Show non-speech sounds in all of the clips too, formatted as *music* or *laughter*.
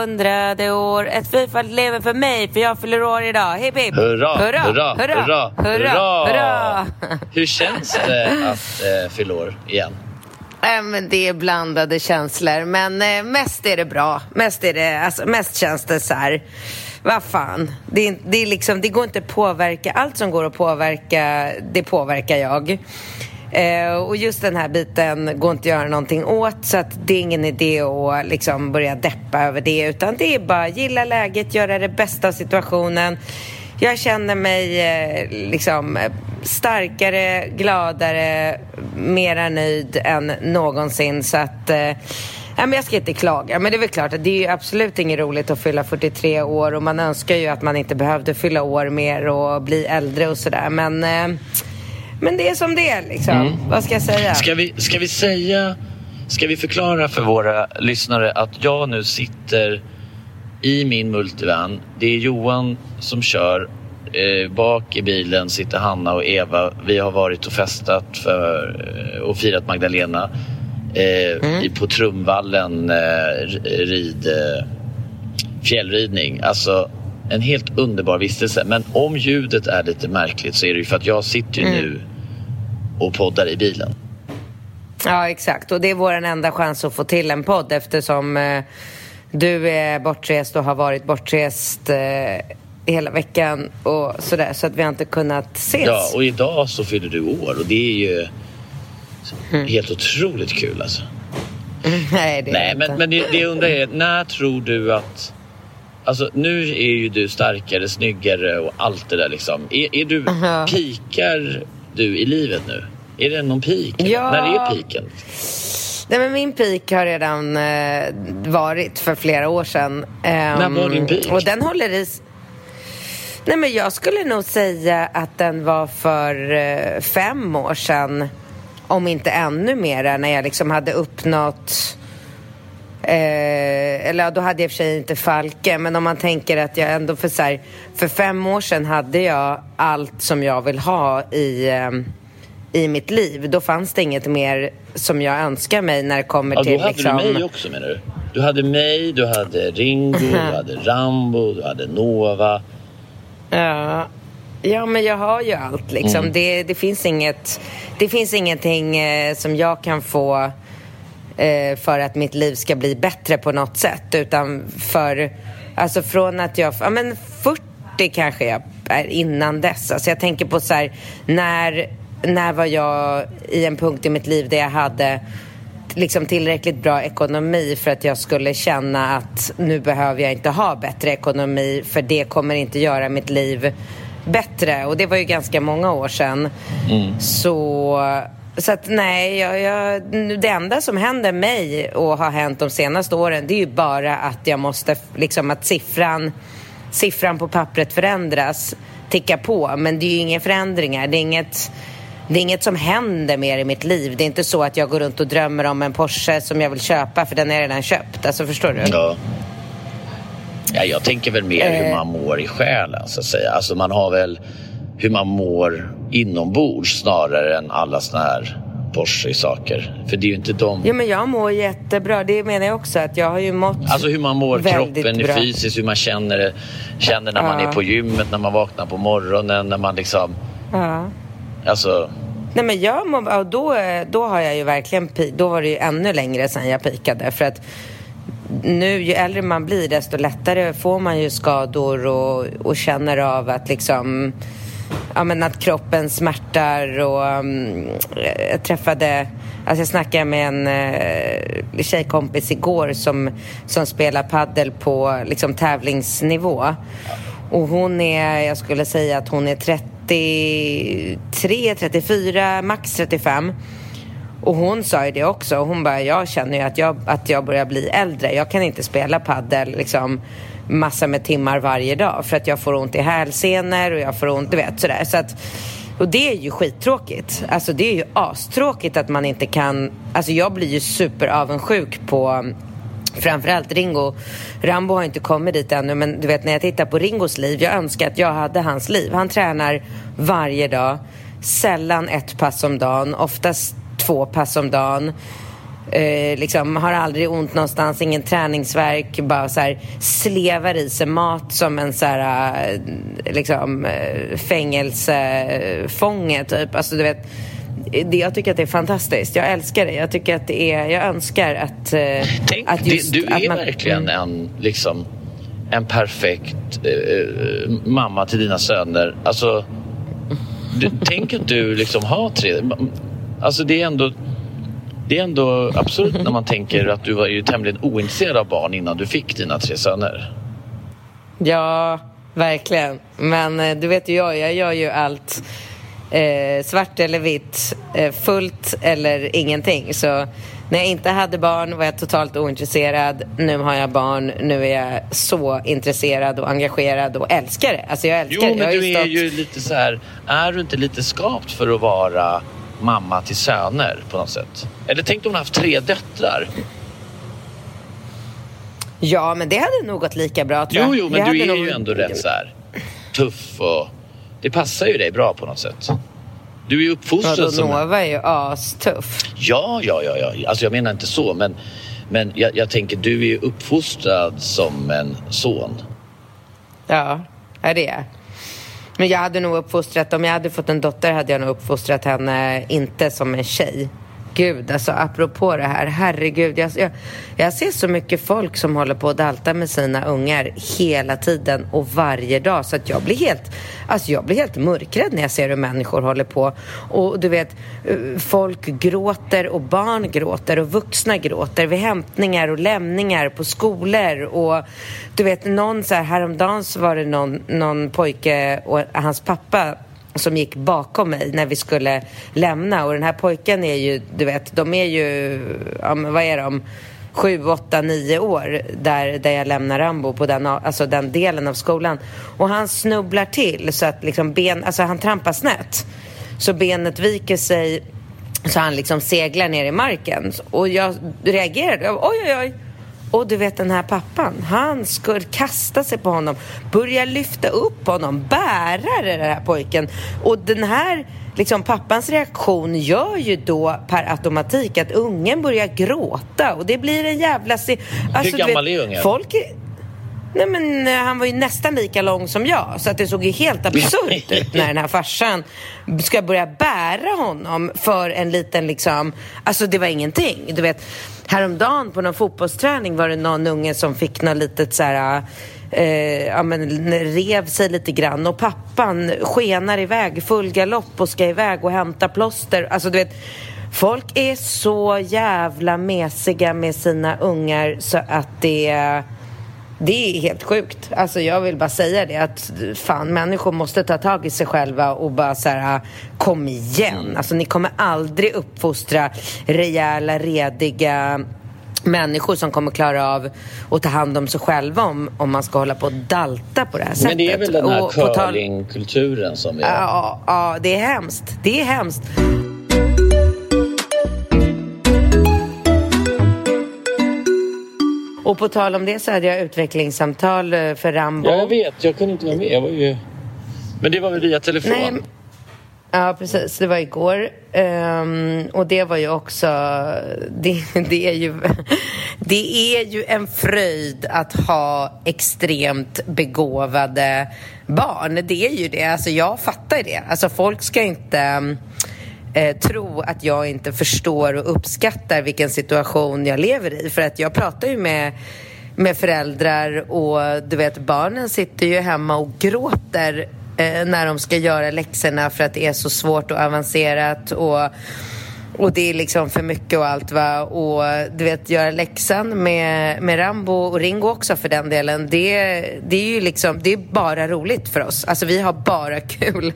Hundrade år. Ett fyrfaldigt leven för mig, för jag fyller år idag. Hipp hipp! Hurra, hurra, hurra, hurra, hurra, hurra. *laughs* Hur känns det att eh, fylla år igen? Äh, men det är blandade känslor, men eh, mest är det bra. Mest, är det, alltså, mest känns det så här, vad fan. Det, det, är liksom, det går inte att påverka. Allt som går att påverka, det påverkar jag. Eh, och just den här biten går inte att göra någonting åt så att det är ingen idé att liksom börja deppa över det utan det är bara gilla läget, göra det bästa av situationen. Jag känner mig eh, liksom starkare, gladare, mera nöjd än någonsin så att eh, Ja, men jag ska inte klaga, men det är väl klart att det är ju absolut inget roligt att fylla 43 år och man önskar ju att man inte behövde fylla år mer och bli äldre och sådär. Men, eh, men det är som det är liksom. Vad ska jag säga? Ska vi, ska vi säga, ska vi förklara för våra lyssnare att jag nu sitter i min multivan. Det är Johan som kör. Eh, bak i bilen sitter Hanna och Eva. Vi har varit och festat för, eh, och firat Magdalena eh, i, på Trumvallen eh, rid, eh, fjällridning. Alltså en helt underbar vistelse. Men om ljudet är lite märkligt så är det ju för att jag sitter ju nu och poddar i bilen. Ja, exakt. Och det är vår enda chans att få till en podd eftersom eh, du är bortrest och har varit bortrest eh, hela veckan och sådär. Så att vi har inte kunnat ses. Ja, och idag så fyller du år och det är ju helt otroligt kul alltså. *laughs* Nej, det är Nej, inte. men, men det, det jag undrar är, när tror du att... Alltså nu är ju du starkare, snyggare och allt det där liksom. Är, är du, *laughs* Aha. pikar du i livet nu? Är det någon peak? Ja. När är piken? Nej, men min peak har redan eh, varit för flera år sedan. Ehm, När var din peak? Och den håller i... Nej, men jag skulle nog säga att den var för eh, fem år sedan. Om inte ännu mera, när jag liksom hade uppnått... Eh, eller ja, då hade jag i och för sig inte Falke, men om man tänker att jag ändå för så här, För fem år sedan hade jag allt som jag vill ha i... I mitt liv. Då fanns det inget mer som jag önskar mig när det kommer Ja, då till hade liksom... du mig också menar du? Du hade mig, du hade Ringo, du *laughs* hade Rambo, du hade Nova. Ja. ja, men jag har ju allt liksom. Mm. Det, det, finns inget, det finns ingenting eh, som jag kan få eh, för att mitt liv ska bli bättre på något sätt. Utan för, alltså från att jag, ja men 40 kanske jag är innan dess. Alltså jag tänker på så här, när, när var jag i en punkt i mitt liv där jag hade liksom tillräckligt bra ekonomi för att jag skulle känna att nu behöver jag inte ha bättre ekonomi för det kommer inte göra mitt liv bättre. Och det var ju ganska många år sedan. Så, så att nej, jag, jag, det enda som händer mig och har hänt de senaste åren det är ju bara att jag måste, liksom att siffran, siffran på pappret förändras, ticka på. Men det är ju inga förändringar, det är inget det är inget som händer mer i mitt liv. Det är inte så att jag går runt och drömmer om en Porsche som jag vill köpa för den är redan köpt. Alltså förstår du? Ja. Ja, jag tänker väl mer hur Eh. man mår i själen så att säga. Alltså man har väl hur man mår inombords snarare än alla såna här Porsche saker. För det är ju inte de... Ja, men jag mår jättebra. Det menar jag också. Att jag har ju mått Alltså hur man mår, kroppen bra. fysiskt, hur man känner, känner när man Ja. är på gymmet, när man vaknar på morgonen, när man liksom... Ja. Alltså, Nej men jag mår, då, då har jag ju verkligen Då var det ju ännu längre sedan jag pikade. För att nu, ju äldre man blir desto lättare får man ju skador och, och känner av att liksom Ja men att kroppen smärtar och um, jag träffade Alltså jag snackade med en uh, tjejkompis igår som, som spelar paddel på liksom tävlingsnivå. Och hon är, jag skulle säga att hon är 30 33, 34, max 35. Och hon sa ju det också. Hon bara, jag känner ju att jag, att jag börjar bli äldre. Jag kan inte spela paddel liksom massor med timmar varje dag för att jag får ont i hälsenor och jag får ont, du vet sådär. Så att, och det är ju skittråkigt. Alltså det är ju astråkigt att man inte kan, alltså jag blir ju superavundsjuk på Framförallt Ringo. Rambo har inte kommit dit ännu men du vet när jag tittar på Ringos liv, jag önskar att jag hade hans liv. Han tränar varje dag, sällan ett pass om dagen, oftast två pass om dagen. Eh, liksom, har aldrig ont någonstans, ingen träningsverk, bara så här, slevar i sig mat som en så här, eh, liksom, eh, fängelsefånge typ. Alltså du vet, det, jag tycker att det är fantastiskt. Jag älskar det. Jag tycker att det är, jag önskar att, eh, tänk, att just, det, du att är man, verkligen en, liksom, en perfekt eh, mamma till dina söner. Alltså, du, tänk att du liksom har tre... Alltså det är ändå... Det är ändå absurt när man tänker att du var ju tämligen ointresserad av barn innan du fick dina tre söner. Ja, verkligen. Men eh, du vet ju jag, jag gör ju allt eh, svart eller vitt, eh, fullt eller ingenting. Så när jag inte hade barn var jag totalt ointresserad. Nu har jag barn, nu är jag så intresserad och engagerad och älskar det. Alltså jag Jo, älskar det. men Jag du är ju lite så här... Är du inte lite skapt för att vara mamma till söner på något sätt? Eller tänk om du haft tre döttrar. Ja, men det hade nog gått lika bra tror jag. Jo, jo, men Det du är nog- ju ändå rätt så här tuff och det passar ju dig bra på något sätt. Du är ju uppfostrad då som... Nova är ju astuff. Ja, ja, ja, ja. Alltså jag menar inte så, men, men jag, jag tänker du är ju uppfostrad som en son. Ja, är det är. Men jag hade nog uppfostrat, om jag hade fått en dotter hade jag nog uppfostrat henne inte som en tjej. Gud, alltså apropå det här, herregud. Jag, jag, jag ser så mycket folk som håller på att dalta med sina ungar hela tiden och varje dag. Så att jag blir helt, alltså jag blir helt mörkrädd när jag ser hur människor håller på. Och du vet, folk gråter och barn gråter och vuxna gråter vid hämtningar och lämningar på skolor. Och du vet, någon så här, häromdagen så var det någon, någon pojke och hans pappa som gick bakom mig när vi skulle lämna och den här pojken är ju, du vet, de är ju, ja men vad är de? sju, åtta, nio år där, där jag lämnar Rambo på den, alltså den delen av skolan. Och han snubblar till så att liksom ben, alltså han trampar snett. Så benet viker sig så han liksom seglar ner i marken. Och jag reagerade, oj oj oj. Och du vet den här pappan, han skulle kasta sig på honom, börja lyfta upp honom, bära den här pojken. Och den här liksom pappans reaktion gör ju då per automatik att ungen börjar gråta och det blir en jävla... Alltså, du gammal vet, är ungen? Folk. Nej men eh, han var ju nästan lika lång som jag så att det såg ju helt absurt *laughs* ut när den här farsan ska börja bära honom för en liten liksom, alltså det var ingenting. Du vet, häromdagen på någon fotbollsträning var det någon unge som fick något litet så här Eh, ja, men rev sig lite grann och pappan skenar iväg full galopp och ska iväg och hämta plåster. Alltså du vet, folk är så jävla mesiga med sina ungar så att det det är helt sjukt. Alltså jag vill bara säga det att fan människor måste ta tag i sig själva och bara så här kom igen. Alltså ni kommer aldrig uppfostra rejäla, rediga människor som kommer klara av att ta hand om sig själva om, om man ska hålla på och dalta på det här sättet. Men det är väl den här curlingkulturen som är... Ja, ja, det är hemskt. Det är hemskt. Och på tal om det så hade jag utvecklingssamtal eh, för Rambo. Ja, jag vet. Jag kunde inte vara med. Jag var ju... Men det var väl via telefon? Nej, Ja, precis. Det var igår. Um, och det var ju också... Det, det, är ju, det är ju en fröjd att ha extremt begåvade barn. Det är ju det. Alltså, jag fattar det. Alltså, folk ska inte eh, tro att jag inte förstår och uppskattar vilken situation jag lever i. För att jag pratar ju med med föräldrar och du vet barnen sitter ju hemma och gråter eh, när de ska göra läxorna för att det är så svårt och avancerat och och det är liksom för mycket och allt va. Och du vet, göra läxan med, med Rambo och Ringo också för den delen. Det, det är ju liksom, det är bara roligt för oss. Alltså vi har bara kul.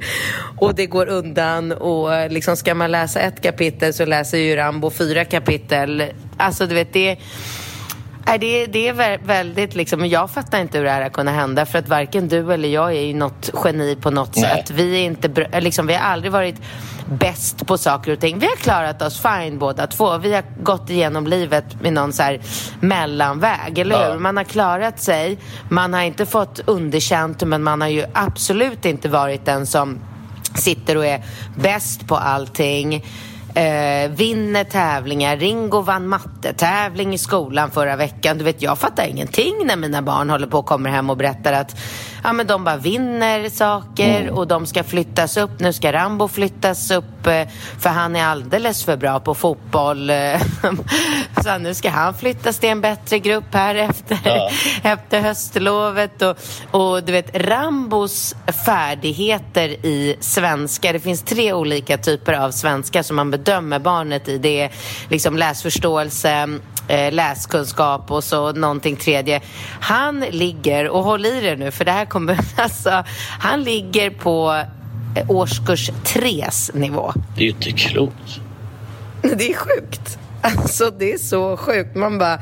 Och det går undan och liksom ska man läsa ett kapitel så läser ju Rambo fyra kapitel. Alltså du vet, det Nej, det, det är väldigt liksom, jag fattar inte hur det här har kunnat hända för att varken du eller jag är ju något geni på något Nej. sätt. Vi, är inte, liksom, vi har aldrig varit bäst på saker och ting. Vi har klarat oss fine båda två. Vi har gått igenom livet med någon så här mellanväg, eller hur? Man har klarat sig, man har inte fått underkänt men man har ju absolut inte varit den som sitter och är bäst på allting eh, vinner tävlingar. Ringo vann mattetävling i skolan förra veckan. Du vet, jag fattar ingenting när mina barn håller på och kommer hem och berättar att ja, men de bara vinner saker mm. och de ska flyttas upp. Nu ska Rambo flyttas upp för han är alldeles för bra på fotboll. Eh, *laughs* så nu ska han flyttas till en bättre grupp här efter, ja. *laughs* efter höstlovet. Och, och du vet, Rambos färdigheter i svenska. Det finns tre olika typer av svenska som man bedömer barnet i. Det är liksom läsförståelse, eh, läskunskap och så någonting tredje. Han ligger, och håll i det nu för det här kommer, *laughs* alltså, han ligger på eh, årskurs tres nivå. Det är ju inte klokt. *laughs* Det är sjukt. Alltså det är så sjukt. Man bara,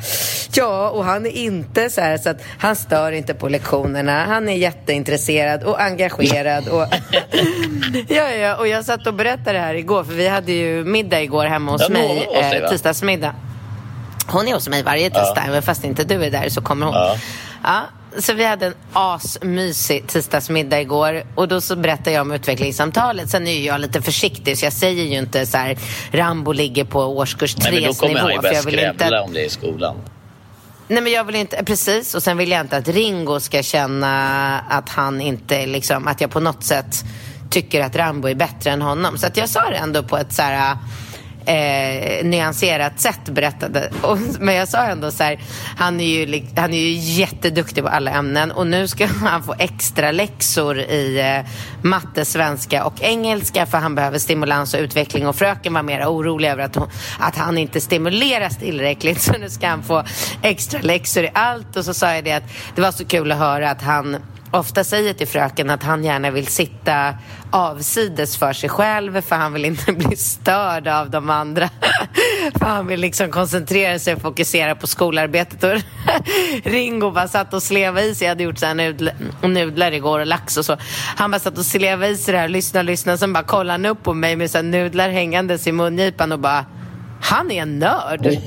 ja, och han är inte så här så att han stör inte på lektionerna. Han är jätteintresserad och engagerad. Och, *laughs* ja, ja, och jag satt och berättade det här igår, för vi hade ju middag igår hemma hos mig, eh, tisdagsmiddag. Hon är hos mig varje tisdag, ja. fast inte du är där så kommer hon. Ja. ja. Så vi hade en asmysig tisdagsmiddag igår och då så berättade jag om utvecklingssamtalet. Sen är jag lite försiktig så jag säger ju inte så här Rambo ligger på årskurs 3 nivå. Nej, men då kommer han ju börja skrävla inte... om det i skolan. Nej men jag vill inte, precis och sen vill jag inte att Ringo ska känna att han inte liksom, att jag på något sätt tycker att Rambo är bättre än honom. Så att jag sa det ändå på ett så här eh, nyanserat sätt berättade. Och, men jag sa ändå så här, han är, ju, han är ju jätteduktig på alla ämnen och nu ska *laughs* han få extra läxor i eh, matte, svenska och engelska för han behöver stimulans och utveckling och fröken var mer orolig över att, hon, att han inte stimuleras tillräckligt *laughs* så nu ska han få extra läxor i allt och så sa jag det att det var så kul att höra att han ofta säger till fröken att han gärna vill sitta avsides för sig själv för han vill inte *laughs* bli störd av de andra. *laughs* för han vill liksom koncentrera sig och fokusera på skolarbetet. Och *laughs* Ringo bara satt och slevade i sig. Jag hade gjort så här nudlar, nudlar igår och lax och så. Han bara satt och slevade i sig det här, lyssnade och lyssnade. Sen bara kollade han upp på mig med så här nudlar hängandes i mungipan och bara han är en nörd.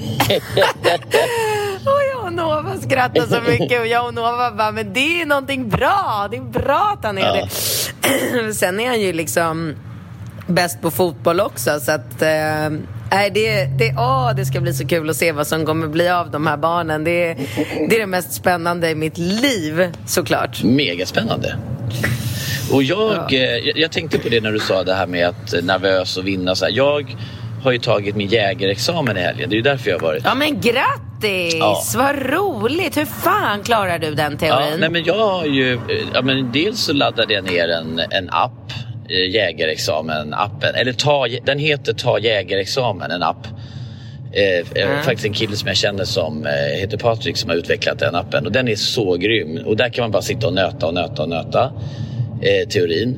Nova skrattade så mycket och jag och Nova bara, men det är någonting bra. Det är bra att han är ja. det. *clears throat* Sen är han ju liksom bäst på fotboll också så att eh, Nej, det, det, åh, det ska bli så kul att se vad som kommer bli av de här barnen. Det, det är det mest spännande i mitt liv, såklart. Megaspännande. Och jag, ja. Eh, jag, jag, tänkte på det när du sa det här med att nervös och vinna. Så här. Jag har ju tagit min jägarexamen i helgen. Det är ju därför jag har varit Ja men grattis! Ja. Vad roligt! Hur fan klarar du den teorin? Ja, nej men jag har ju... Ja, men dels så laddade jag ner en, en app eh, jägarexamen-appen. Eller ta, den heter Ta jägarexamen, en app. Eh, mm. Faktiskt en kille som jag känner som eh, heter Patrik som har utvecklat den appen och den är så grym. Och där kan man bara sitta och nöta och nöta och nöta eh, teorin.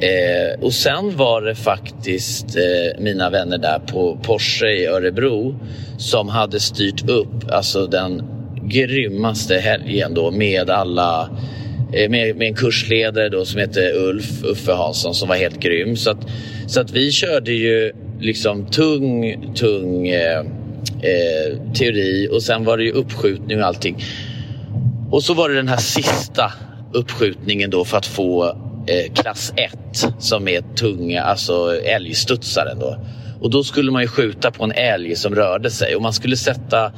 Eh, och sen var det faktiskt eh, mina vänner där på Porsche i Örebro som hade styrt upp alltså den grymmaste helgen då med alla eh, med, med, en kursledare då som hette Ulf, Uffe Hansson som var helt grym. Så att, så att vi körde ju liksom tung, tung eh, eh, teori och sen var det ju uppskjutning och allting. Och så var det den här sista uppskjutningen då för att få eh, klass 1 som är tunga, alltså älgstudsaren då. Och då skulle man ju skjuta på en älg som rörde sig och man skulle sätta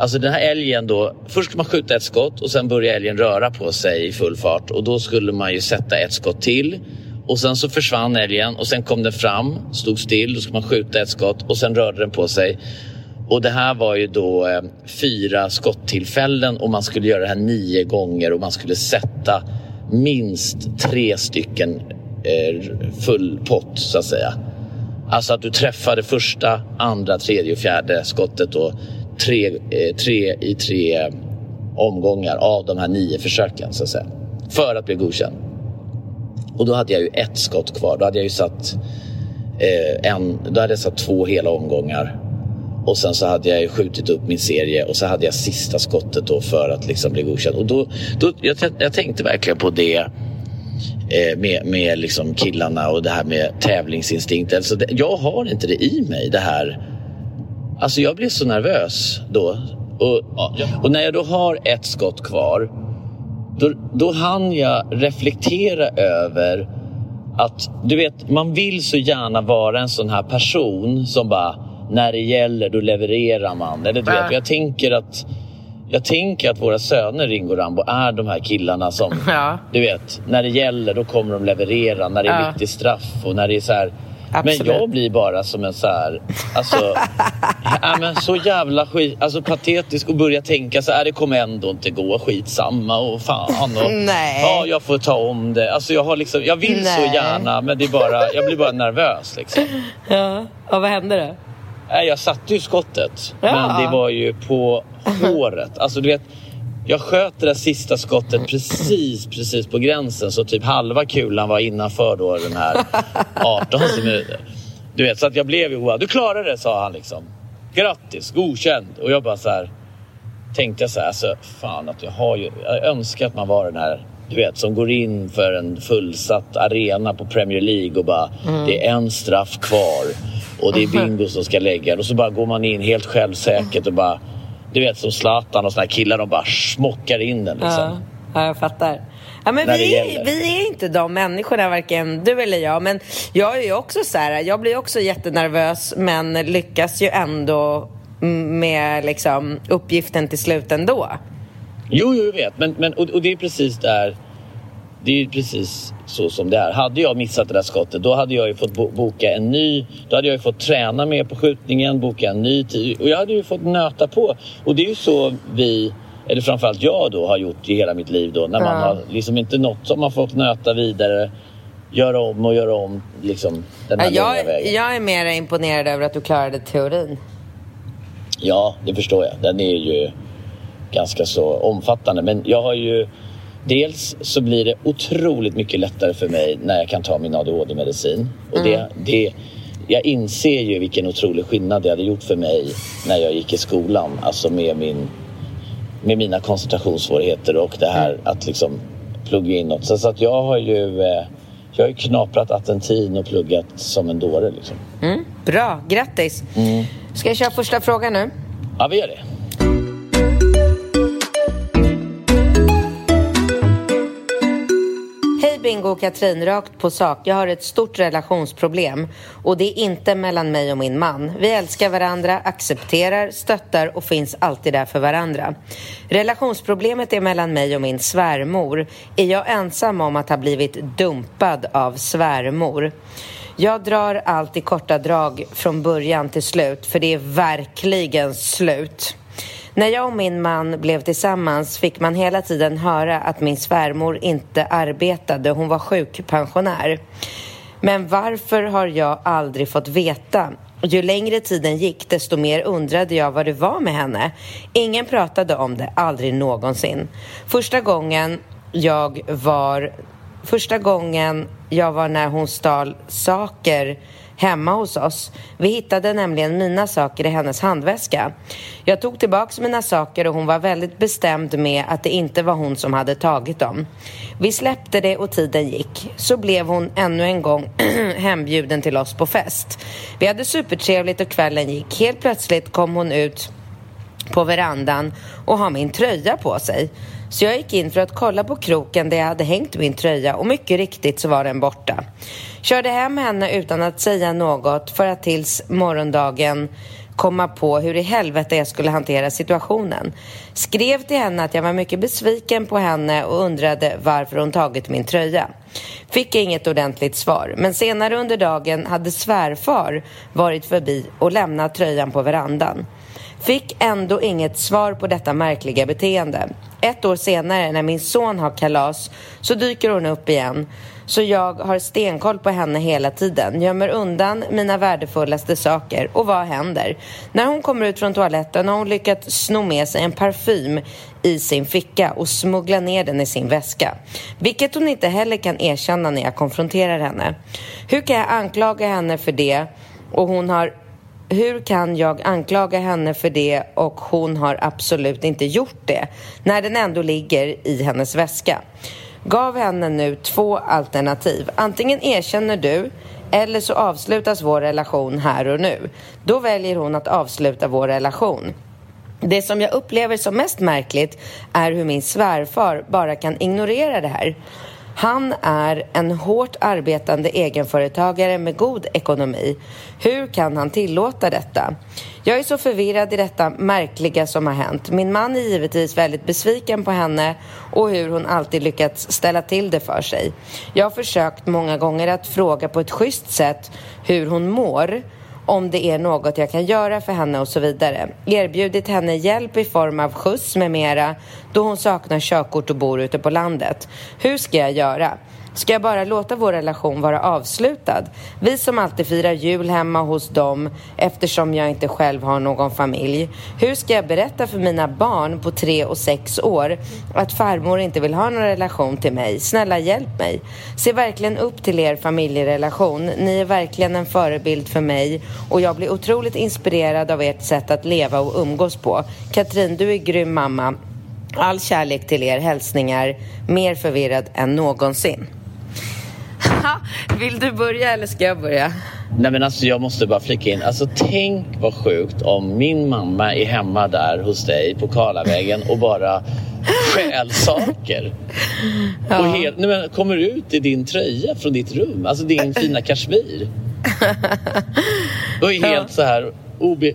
Alltså den här älgen då, först skulle man skjuta ett skott och sen börjar älgen röra på sig i full fart och då skulle man ju sätta ett skott till och sen så försvann älgen och sen kom den fram, stod still, då skulle man skjuta ett skott och sen rörde den på sig. Och det här var ju då eh, fyra skottillfällen och man skulle göra det här nio gånger och man skulle sätta minst tre stycken eh, full pott så att säga. Alltså att du träffade första, andra, tredje och fjärde skottet då tre, eh, tre i tre omgångar av de här nio försöken så att säga. För att bli godkänd. Och då hade jag ju ett skott kvar. Då hade jag ju satt, eh, en, då hade jag satt två hela omgångar. Och sen så hade jag skjutit upp min serie och så hade jag sista skottet då för att liksom bli godkänd. Och då, då, jag, jag tänkte verkligen på det eh, med, med liksom killarna och det här med tävlingsinstinkt. Alltså det, jag har inte det i mig det här. Alltså jag blir så nervös då. Och, och när jag då har ett skott kvar då, då hann jag reflektera över att du vet, man vill så gärna vara en sån här person som bara när det gäller då levererar man. Eller du vet, jag tänker att jag tänker att våra söner Ringo och Rambo är de här killarna som, *laughs* ja. du vet, när det gäller då kommer de leverera. När det är ja. i straff och när det är så här, Absolut. Men jag blir bara som en så här, alltså, *laughs* ja, men så jävla skit, alltså patetisk och börja tänka så här, det kommer ändå inte gå, skitsamma och fan och *laughs* Nej. ja, jag får ta om det. Alltså jag har liksom, jag vill Nej. så gärna men det är bara, jag blir bara nervös liksom. Ja, och vad hände då? Nej, jag satte ju skottet, ja. men det var ju på håret. *laughs* Alltså du vet, jag sköt det där sista skottet precis, precis på gränsen så typ halva kulan var innanför då den här *laughs* 18 minuter. Du vet, så att jag blev ju Du klarade det, sa han liksom. Grattis, godkänd. Och jag bara så här tänkte jag så här, alltså fan att jag har ju, jag önskar att man var den här du vet, som går in för en fullsatt arena på Premier League och bara mm. det är en straff kvar och det är bingo som ska lägga och så bara går man in helt självsäkert och bara du vet som Zlatan och såna här killar, de bara smockar in den liksom. Ja, ja jag fattar. Ja, men vi, vi är inte de människorna, varken du eller jag. Men jag är ju också så här, jag blir också jättenervös men lyckas ju ändå med liksom, uppgiften till slut ändå. Jo, jo, jag vet. Men, men, och, och det är precis där det är precis så som det är. Hade jag missat det där skottet då hade jag ju fått boka en ny. Då hade jag ju fått träna mer på skjutningen, boka en ny tid och jag hade ju fått nöta på. Och det är ju så vi, eller framförallt jag då, har gjort i hela mitt liv då. När man ja. har liksom inte nått som man fått nöta vidare göra om och göra om liksom, den här ja, jag, vägen. Jag är mer imponerad över att du klarade teorin. Ja, det förstår jag. Den är ju ganska så omfattande. Men jag har ju Dels så blir det otroligt mycket lättare för mig när jag kan ta min ADHD-medicin. Och det, mm. det, jag inser ju vilken otrolig skillnad det hade gjort för mig när jag gick i skolan. Alltså med, min, med mina koncentrationssvårigheter och det här mm. att liksom plugga in något. Så, så att jag har ju eh, jag har ju knaprat attentin och pluggat som en dåre. Liksom. Mm, bra, grattis! Mm. Ska jag köra första frågan nu? Ja, vi gör det. Bingo och Katrin, rakt på sak. Jag har ett stort relationsproblem och det är inte mellan mig och min man. Vi älskar varandra, accepterar, stöttar och finns alltid där för varandra. Relationsproblemet är mellan mig och min svärmor. Är jag ensam om att ha blivit dumpad av svärmor? Jag drar allt i korta drag från början till slut, för det är verkligen slut. När jag och min man blev tillsammans fick man hela tiden höra att min svärmor inte arbetade. Hon var sjukpensionär. Men varför har jag aldrig fått veta? Ju längre tiden gick, desto mer undrade jag vad det var med henne. Ingen pratade om det, aldrig någonsin. Första gången jag var... Första gången jag var när hon stal saker hemma hos oss. Vi hittade nämligen mina saker i hennes handväska. Jag tog tillbaka mina saker och hon var väldigt bestämd med att det inte var hon som hade tagit dem. Vi släppte det och tiden gick. Så blev hon ännu en gång *clears throat* hembjuden till oss på fest. Vi hade supertrevligt och kvällen gick. Helt plötsligt kom hon ut på verandan och har min tröja på sig. Så jag gick in för att kolla på kroken där jag hade hängt min tröja och mycket riktigt så var den borta. Körde hem henne utan att säga något för att tills morgondagen komma på hur i helvete jag skulle hantera situationen. Skrev till henne att jag var mycket besviken på henne och undrade varför hon tagit min tröja. Fick inget ordentligt svar, men senare under dagen hade svärfar varit förbi och lämnat tröjan på verandan. Fick ändå inget svar på detta märkliga beteende. Ett år senare, när min son har kalas, så dyker hon upp igen. Så jag har stenkoll på henne hela tiden, gömmer undan mina värdefullaste saker. Och vad händer? När hon kommer ut från toaletten har hon lyckats sno med sig en parfym i sin ficka och smuggla ner den i sin väska. Vilket hon inte heller kan erkänna när jag konfronterar henne. Hur kan jag anklaga henne för det? Och hon har hur kan jag anklaga henne för det och hon har absolut inte gjort det när den ändå ligger i hennes väska? Gav henne nu två alternativ. Antingen erkänner du eller så avslutas vår relation här och nu. Då väljer hon att avsluta vår relation. Det som jag upplever som mest märkligt är hur min svärfar bara kan ignorera det här. Han är en hårt arbetande egenföretagare med god ekonomi. Hur kan han tillåta detta? Jag är så förvirrad i detta märkliga som har hänt. Min man är givetvis väldigt besviken på henne och hur hon alltid lyckats ställa till det för sig. Jag har försökt många gånger att fråga på ett schysst sätt hur hon mår om det är något jag kan göra för henne och så vidare. Erbjudit henne hjälp i form av skjuts med mera då hon saknar körkort och bor ute på landet. Hur ska jag göra? Ska jag bara låta vår relation vara avslutad? Vi som alltid firar jul hemma hos dem eftersom jag inte själv har någon familj. Hur ska jag berätta för mina barn på tre och sex år att farmor inte vill ha någon relation till mig? Snälla hjälp mig. Se verkligen upp till er familjerelation. Ni är verkligen en förebild för mig och jag blir otroligt inspirerad av ert sätt att leva och umgås på. Katrin, du är grym mamma. All kärlek till er. Hälsningar. Mer förvirrad än någonsin. Vill du börja eller ska jag börja? Nej men alltså jag måste bara flika in. Alltså tänk vad sjukt om min mamma är hemma där hos dig på Karlavägen och bara stjäl saker. Ja. Och helt, nej men, kommer ut i din tröja från ditt rum. Alltså din fina kashmir. och är helt ja. så här obe,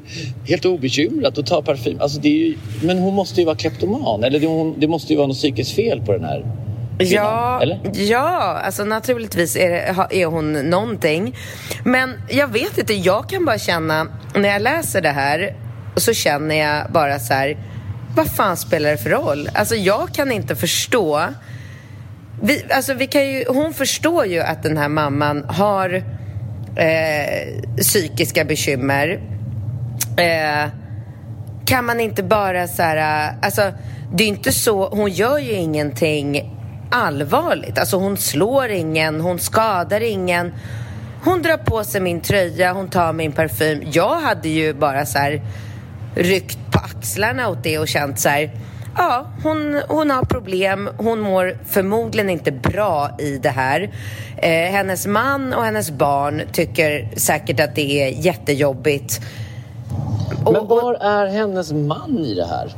helt obekymrat och tar parfym. Alltså det är ju, men hon måste ju vara kleptoman. Eller det, det måste ju vara något psykiskt fel på den här Ja, eller? ja alltså naturligtvis är, det, är hon någonting. Men jag vet inte, jag kan bara känna, när jag läser det här så känner jag bara så här, vad fan spelar det för roll? Alltså jag kan inte förstå. Vi, alltså vi kan ju, hon förstår ju att den här mamman har eh, psykiska bekymmer. Eh, kan man inte bara så här, alltså det är inte så, hon gör ju ingenting allvarligt. Alltså hon slår ingen, hon skadar ingen. Hon drar på sig min tröja, hon tar min parfym. Jag hade ju bara så här ryckt på axlarna åt det och känt så här Ja, hon, hon har problem. Hon mår förmodligen inte bra i det här. Eh, hennes man och hennes barn tycker säkert att det är jättejobbigt. Men var är hennes man i det här?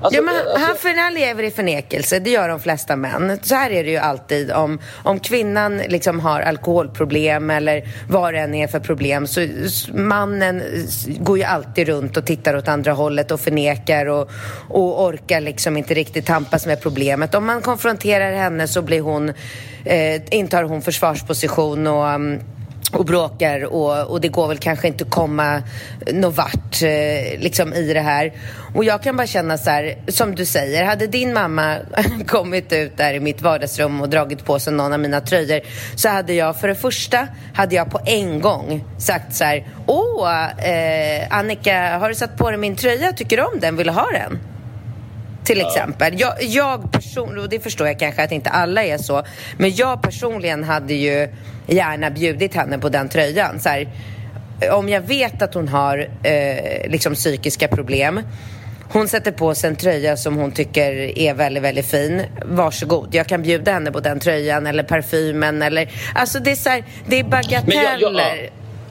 Alltså, ja, men alltså... Han, för han lever i förnekelse, det gör de flesta män. Så här är det ju alltid. Om, om kvinnan liksom har alkoholproblem eller vad det än är för problem så mannen går ju alltid runt och tittar åt andra hållet och förnekar och, och orkar liksom inte riktigt tampas med problemet. Om man konfronterar henne så blir hon, eh, intar hon försvarsposition och um, och bråkar och, och det går väl kanske inte att komma någon vart eh, liksom i det här. Och jag kan bara känna så här, som du säger, hade din mamma *laughs* kommit ut där i mitt vardagsrum och dragit på sig någon av mina tröjor så hade jag för det första, hade jag på en gång sagt så här, åh, eh, Annika, har du satt på dig min tröja? Tycker du om den? Vill du ha den? Till exempel. Jag, jag personligen, och det förstår jag kanske att inte alla är så, men jag personligen hade ju gärna bjudit henne på den tröjan. Så här, om jag vet att hon har eh, liksom psykiska problem hon sätter på sig en tröja som hon tycker är väldigt, väldigt fin. Varsågod, jag kan bjuda henne på den tröjan eller parfymen eller... Alltså det är så här, det är bagateller.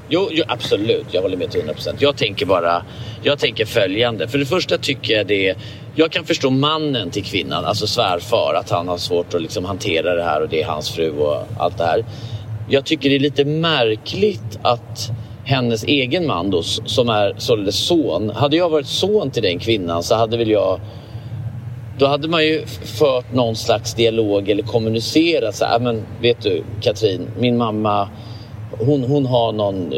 Jo, jo, absolut. Jag håller med till 100 procent. Jag tänker bara, jag tänker följande. För det första tycker jag det jag kan förstå mannen till kvinnan, alltså svärfar, att han har svårt att liksom hantera det här och det är hans fru och allt det här. Jag tycker det är lite märkligt att hennes egen man då, som är således son. Hade jag varit son till den kvinnan så hade väl jag då hade man ju fört någon slags dialog eller kommunicerat så här, men vet du Katrin, min mamma hon, hon har någon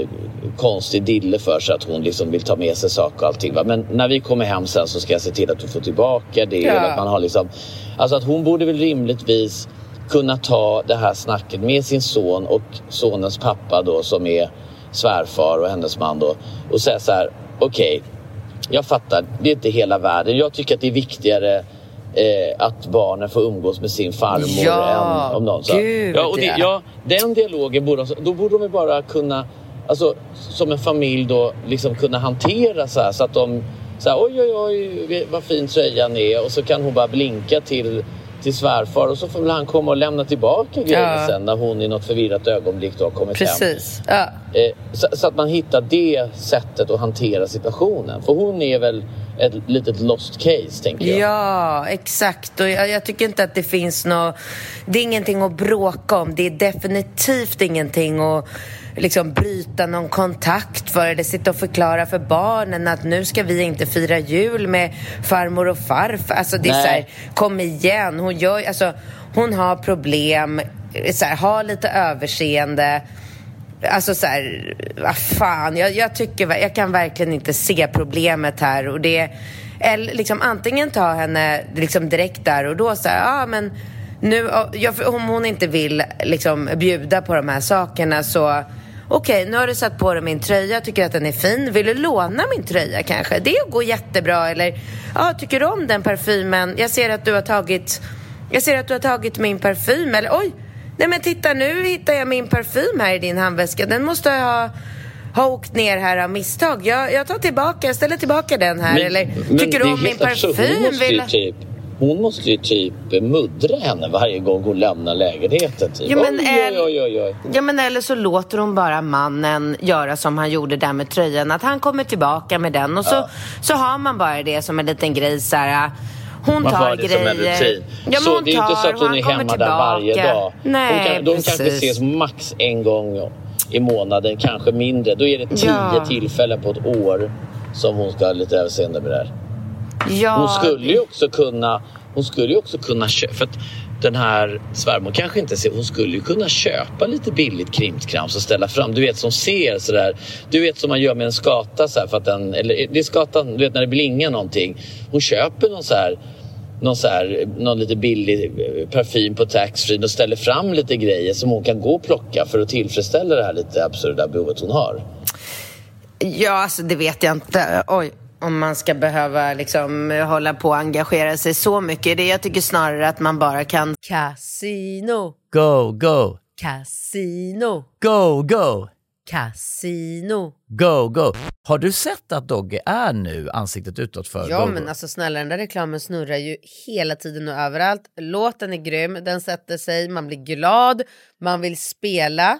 konstig dille för sig att hon liksom vill ta med sig saker och allting. Va? Men när vi kommer hem sen så ska jag se till att du får tillbaka det. Ja. Att man har liksom, alltså att hon borde väl rimligtvis kunna ta det här snacket med sin son och sonens pappa då som är svärfar och hennes man då och säga så här okej, okay, jag fattar, det är inte hela världen. Jag tycker att det är viktigare eh, att barnen får umgås med sin farmor ja, än om någon. Så. Gud, ja, och det, ja, den dialogen borde de, då borde de bara kunna, alltså som en familj då, liksom kunna hantera så här så att de så här, oj oj oj vad fin tröjan är och så kan hon bara blinka till till svärfar och så får väl han komma och lämna tillbaka grejerna ja. sen när hon i något förvirrat ögonblick då har kommit Precis. hem. Ja. Eh, så, så, att man hittar det sättet att hantera situationen. För hon är väl ett litet lost case, tänker jag. Ja, exakt. Och jag, jag tycker inte att det finns något... Det är ingenting att bråka om. Det är definitivt ingenting att liksom bryta någon kontakt för eller sitta och förklara för barnen att nu ska vi inte fira jul med farmor och farfar. Alltså det är Nej. så här, kom igen. Hon gör, alltså hon har problem, så här, ha lite överseende. Alltså så här, vad fan, jag, jag, tycker, jag kan verkligen inte se problemet här och det eller liksom antingen ta henne liksom direkt där och då så här, ah, men nu, jag, om hon inte vill liksom bjuda på de här sakerna så okej, nu har du satt på dig min tröja, tycker att den är fin. Vill du låna min tröja kanske? Det går jättebra. Eller, ja, tycker du om den parfymen? Jag ser att du har tagit, jag ser att du har tagit min parfym. Eller oj, nej men titta nu hittar jag min parfym här i din handväska. Den måste jag ha har åkt ner här av misstag. Jag, jag tar tillbaka, jag ställer tillbaka den här. Men, eller tycker du om min parfym? Vill... Typ hon måste ju typ muddra henne varje gång hon lämnar lägenheten. Typ. Ja, men oj, oj, oj, oj, ja, men eller så låter hon bara mannen göra som han gjorde där med tröjan. Att han kommer tillbaka med den och så, ja. så har man bara det som en liten grej så här, hon man tar det grejer. Som en rutin. Ja, så det är tar, inte så att hon är hemma där varje dag. Nej, hon kan, de precis. kanske ses max en gång i månaden, kanske mindre. Då är det tio ja. tillfällen på ett år som hon ska ha lite överseende med det här. Ja. Hon skulle ju också kunna, hon skulle ju också kunna köpa, för att den här svärmor kanske inte ser, hon skulle ju kunna köpa lite billigt krimskrams och ställa fram. Du vet som ser sådär, du vet som man gör med en skata så för att den, eller det är skatan, du vet när det blingar någonting. Hon köper någon så här någon, så här, någon lite billig eh, parfym på taxfree och ställer fram lite grejer som hon kan gå och plocka för att tillfredsställa det här lite absurda behovet hon har. Ja, alltså det vet jag inte. Oj, om man ska behöva liksom hålla på och engagera sig så mycket. Det jag tycker snarare att man bara kan... Casino. Go, go. Casino. Go, go. Casino. Go, go. Har du sett att Dogge är nu ansiktet utåt för Ja, go, men go? alltså snälla den där reklamen snurrar ju hela tiden och överallt. Låten är grym, den sätter sig, man blir glad, man vill spela.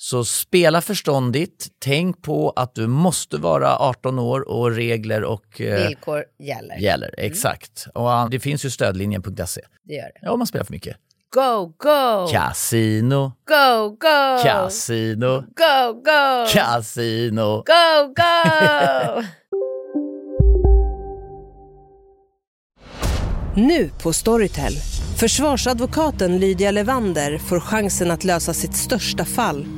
Så spela förståndigt. Tänk på att du måste vara 18 år och regler och eh, villkor gäller. gäller. Mm. Exakt. Och det finns ju stödlinjen.se. Det gör det. Ja, om man spelar för mycket. Go, go! Casino. Go, go! Casino. Go, go! Casino. Go, go! *laughs* nu på Storytel. Försvarsadvokaten Lydia Levander får chansen att lösa sitt största fall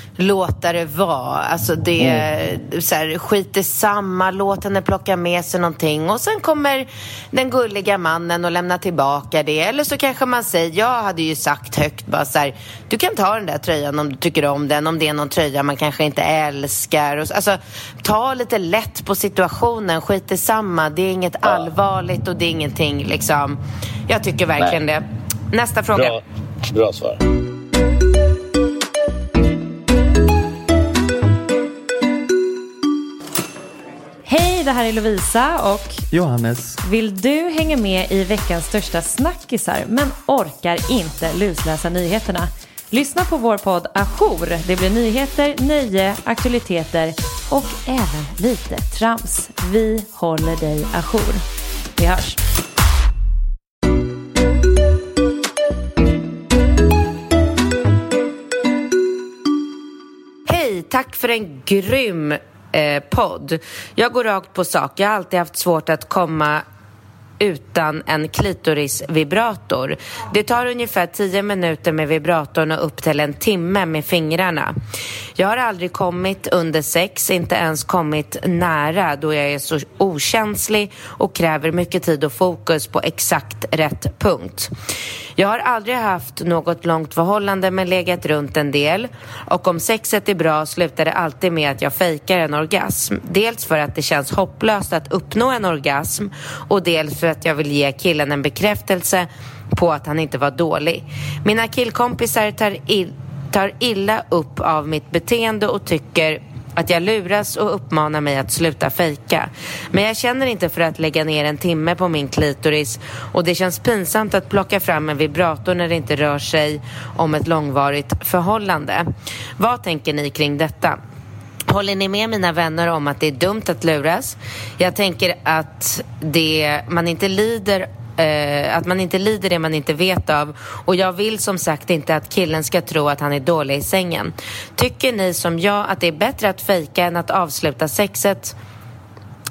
låta det vara. Alltså det, mm. så här, skit i samma, låt henne plocka med sig någonting och sen kommer den gulliga mannen och lämnar tillbaka det. Eller så kanske man säger, jag hade ju sagt högt bara så här, du kan ta den där tröjan om du tycker om den, om det är någon tröja man kanske inte älskar. Och, alltså, ta lite lätt på situationen, skit i samma, det är inget ja. allvarligt och det är ingenting liksom. Jag tycker verkligen Nej. det. Nästa fråga. Bra, bra svar. Hej, det här är Lovisa och Johannes. Vill du hänga med i veckans största snackisar men orkar inte lusläsa nyheterna? Lyssna på vår podd Ajour. Det blir nyheter, nöje, aktualiteter och även lite trams. Vi håller dig ajour. Vi hörs. Hej, tack för en grym eh, podd. Jag går rakt på sak. Jag har alltid haft svårt att komma utan en klitorisvibrator. Det tar ungefär 10 minuter med vibratorn och upp till en timme med fingrarna. Jag har aldrig kommit under sex, inte ens kommit nära då jag är så okänslig och kräver mycket tid och fokus på exakt rätt punkt. Jag har aldrig haft något långt förhållande men legat runt en del och om sexet är bra slutar det alltid med att jag fejkar en orgasm. Dels för att det känns hopplöst att uppnå en orgasm och dels för att jag vill ge killen en bekräftelse på att han inte var dålig. Mina killkompisar tar, ill, tar illa upp av mitt beteende och tycker att jag luras och uppmanar mig att sluta fejka. Men jag känner inte för att lägga ner en timme på min klitoris och det känns pinsamt att plocka fram en vibrator när det inte rör sig om ett långvarigt förhållande. Vad tänker ni kring detta? Håller ni med mina vänner om att det är dumt att luras? Jag tänker att det, man inte lider eh, att man inte lider det man inte vet av. Och jag vill som sagt inte att killen ska tro att han är dålig i sängen. Tycker ni som jag att det är bättre att fejka än att avsluta sexet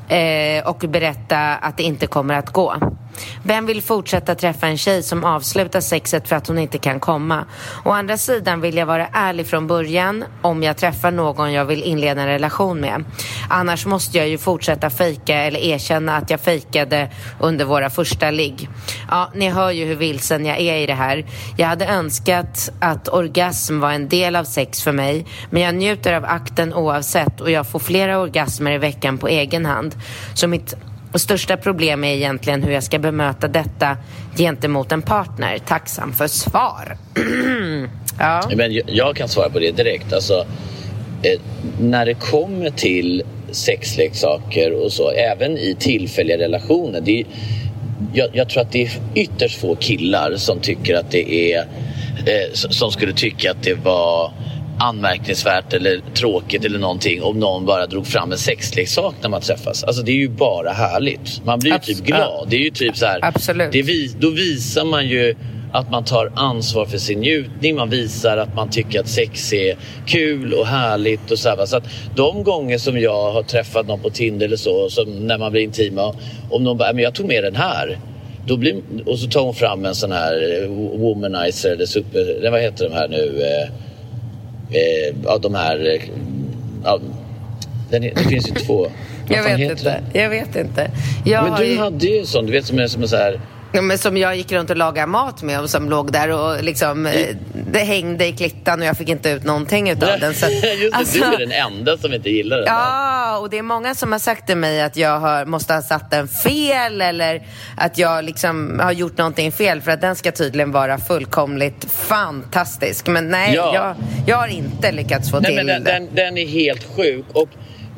eh, och berätta att det inte kommer att gå? Vem vill fortsätta träffa en tjej som avslutar sexet för att hon inte kan komma? Å andra sidan vill jag vara ärlig från början om jag träffar någon jag vill inleda en relation med. Annars måste jag ju fortsätta fejka eller erkänna att jag fejkade under våra första ligg. Ja, ni hör ju hur vilsen jag är i det här. Jag hade önskat att orgasm var en del av sex för mig, men jag njuter av akten oavsett och jag får flera orgasmer i veckan på egen hand. Så mitt och största problem är egentligen hur jag ska bemöta detta gentemot en partner. Tacksam för svar. *clears throat* ja. Men jag, jag, kan svara på det direkt. Alltså, eh, när det kommer till sexleksaker och så, även i tillfälliga relationer. Det är, jag, jag, tror att det är ytterst få killar som tycker att det är eh, som skulle tycka att det var anmärkningsvärt eller tråkigt eller någonting om någon bara drog fram en sexleksak när man träffas. Alltså det är ju bara härligt. Man blir ju typ glad. Det är ju typ så här, Absolut. Det vis, då visar man ju att man tar ansvar för sin njutning. Man visar att man tycker att sex är kul och härligt. och så, här. så att De gånger som jag har träffat någon på Tinder eller så, som när man blir intima. Om någon bara, men jag tog med den här. Då blir, och så tar hon fram en sån här womanizer eller super... Vad heter de här nu? Eh, eh, av de här... Eh, ja, den, det finns ju två. jag vet inte. Jag vet inte. Jag men du ju... hade ju en sån, du vet som är som en så här Ja, men som jag gick runt och lagade mat med och som låg där och liksom mm. det hängde i klittan och jag fick inte ut någonting utav den. Så, *laughs* Just det, alltså, du är den enda som inte gillar den. Ja, där. och det är många som har sagt till mig att jag har, måste ha satt den fel eller att jag liksom har gjort någonting fel för att den ska tydligen vara fullkomligt fantastisk. Men nej, ja. jag, jag har inte lyckats få nej, till men den, den, den är helt sjuk. Och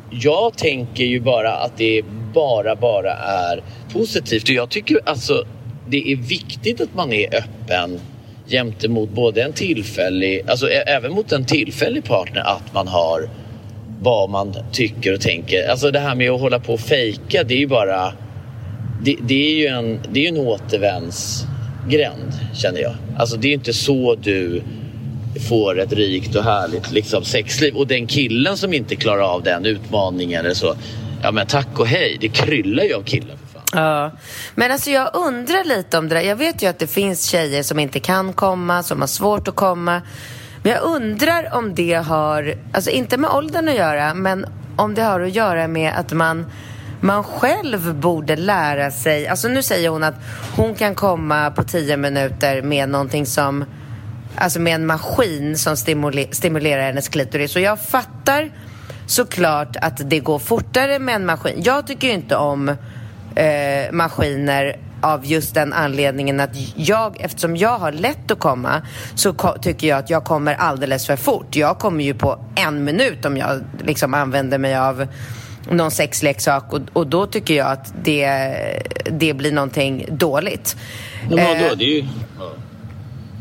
jag tänker ju bara att det bara, bara är positivt. Och jag tycker alltså det är viktigt att man är öppen gentemot både en tillfällig, alltså även mot en tillfällig partner att man har vad man tycker och tänker. Alltså det här med att hålla på och fejka, det är ju bara... Det, det är ju en, det är en återvändsgränd känner jag. Alltså det är inte så du får ett rikt och härligt liksom, sexliv. Och den killen som inte klarar av den utmaningen eller så, ja men tack och hej, det kryllar ju av killar. Ja, men alltså jag undrar lite om det där. Jag vet ju att det finns tjejer som inte kan komma, som har svårt att komma. Men jag undrar om det har, alltså inte med åldern att göra, men om det har att göra med att man man själv borde lära sig, alltså nu säger hon att hon kan komma på tio minuter med någonting som, alltså med en maskin som stimuler, stimulerar hennes klitoris. Och jag fattar såklart att det går fortare med en maskin. Jag tycker ju inte om eh, maskiner av just den anledningen att jag, eftersom jag har lätt att komma, så ko tycker jag att jag kommer alldeles för fort. Jag kommer ju på en minut om jag liksom använder mig av någon sexleksak och, och då tycker jag att det, det blir någonting dåligt. Men vadå, det är ju...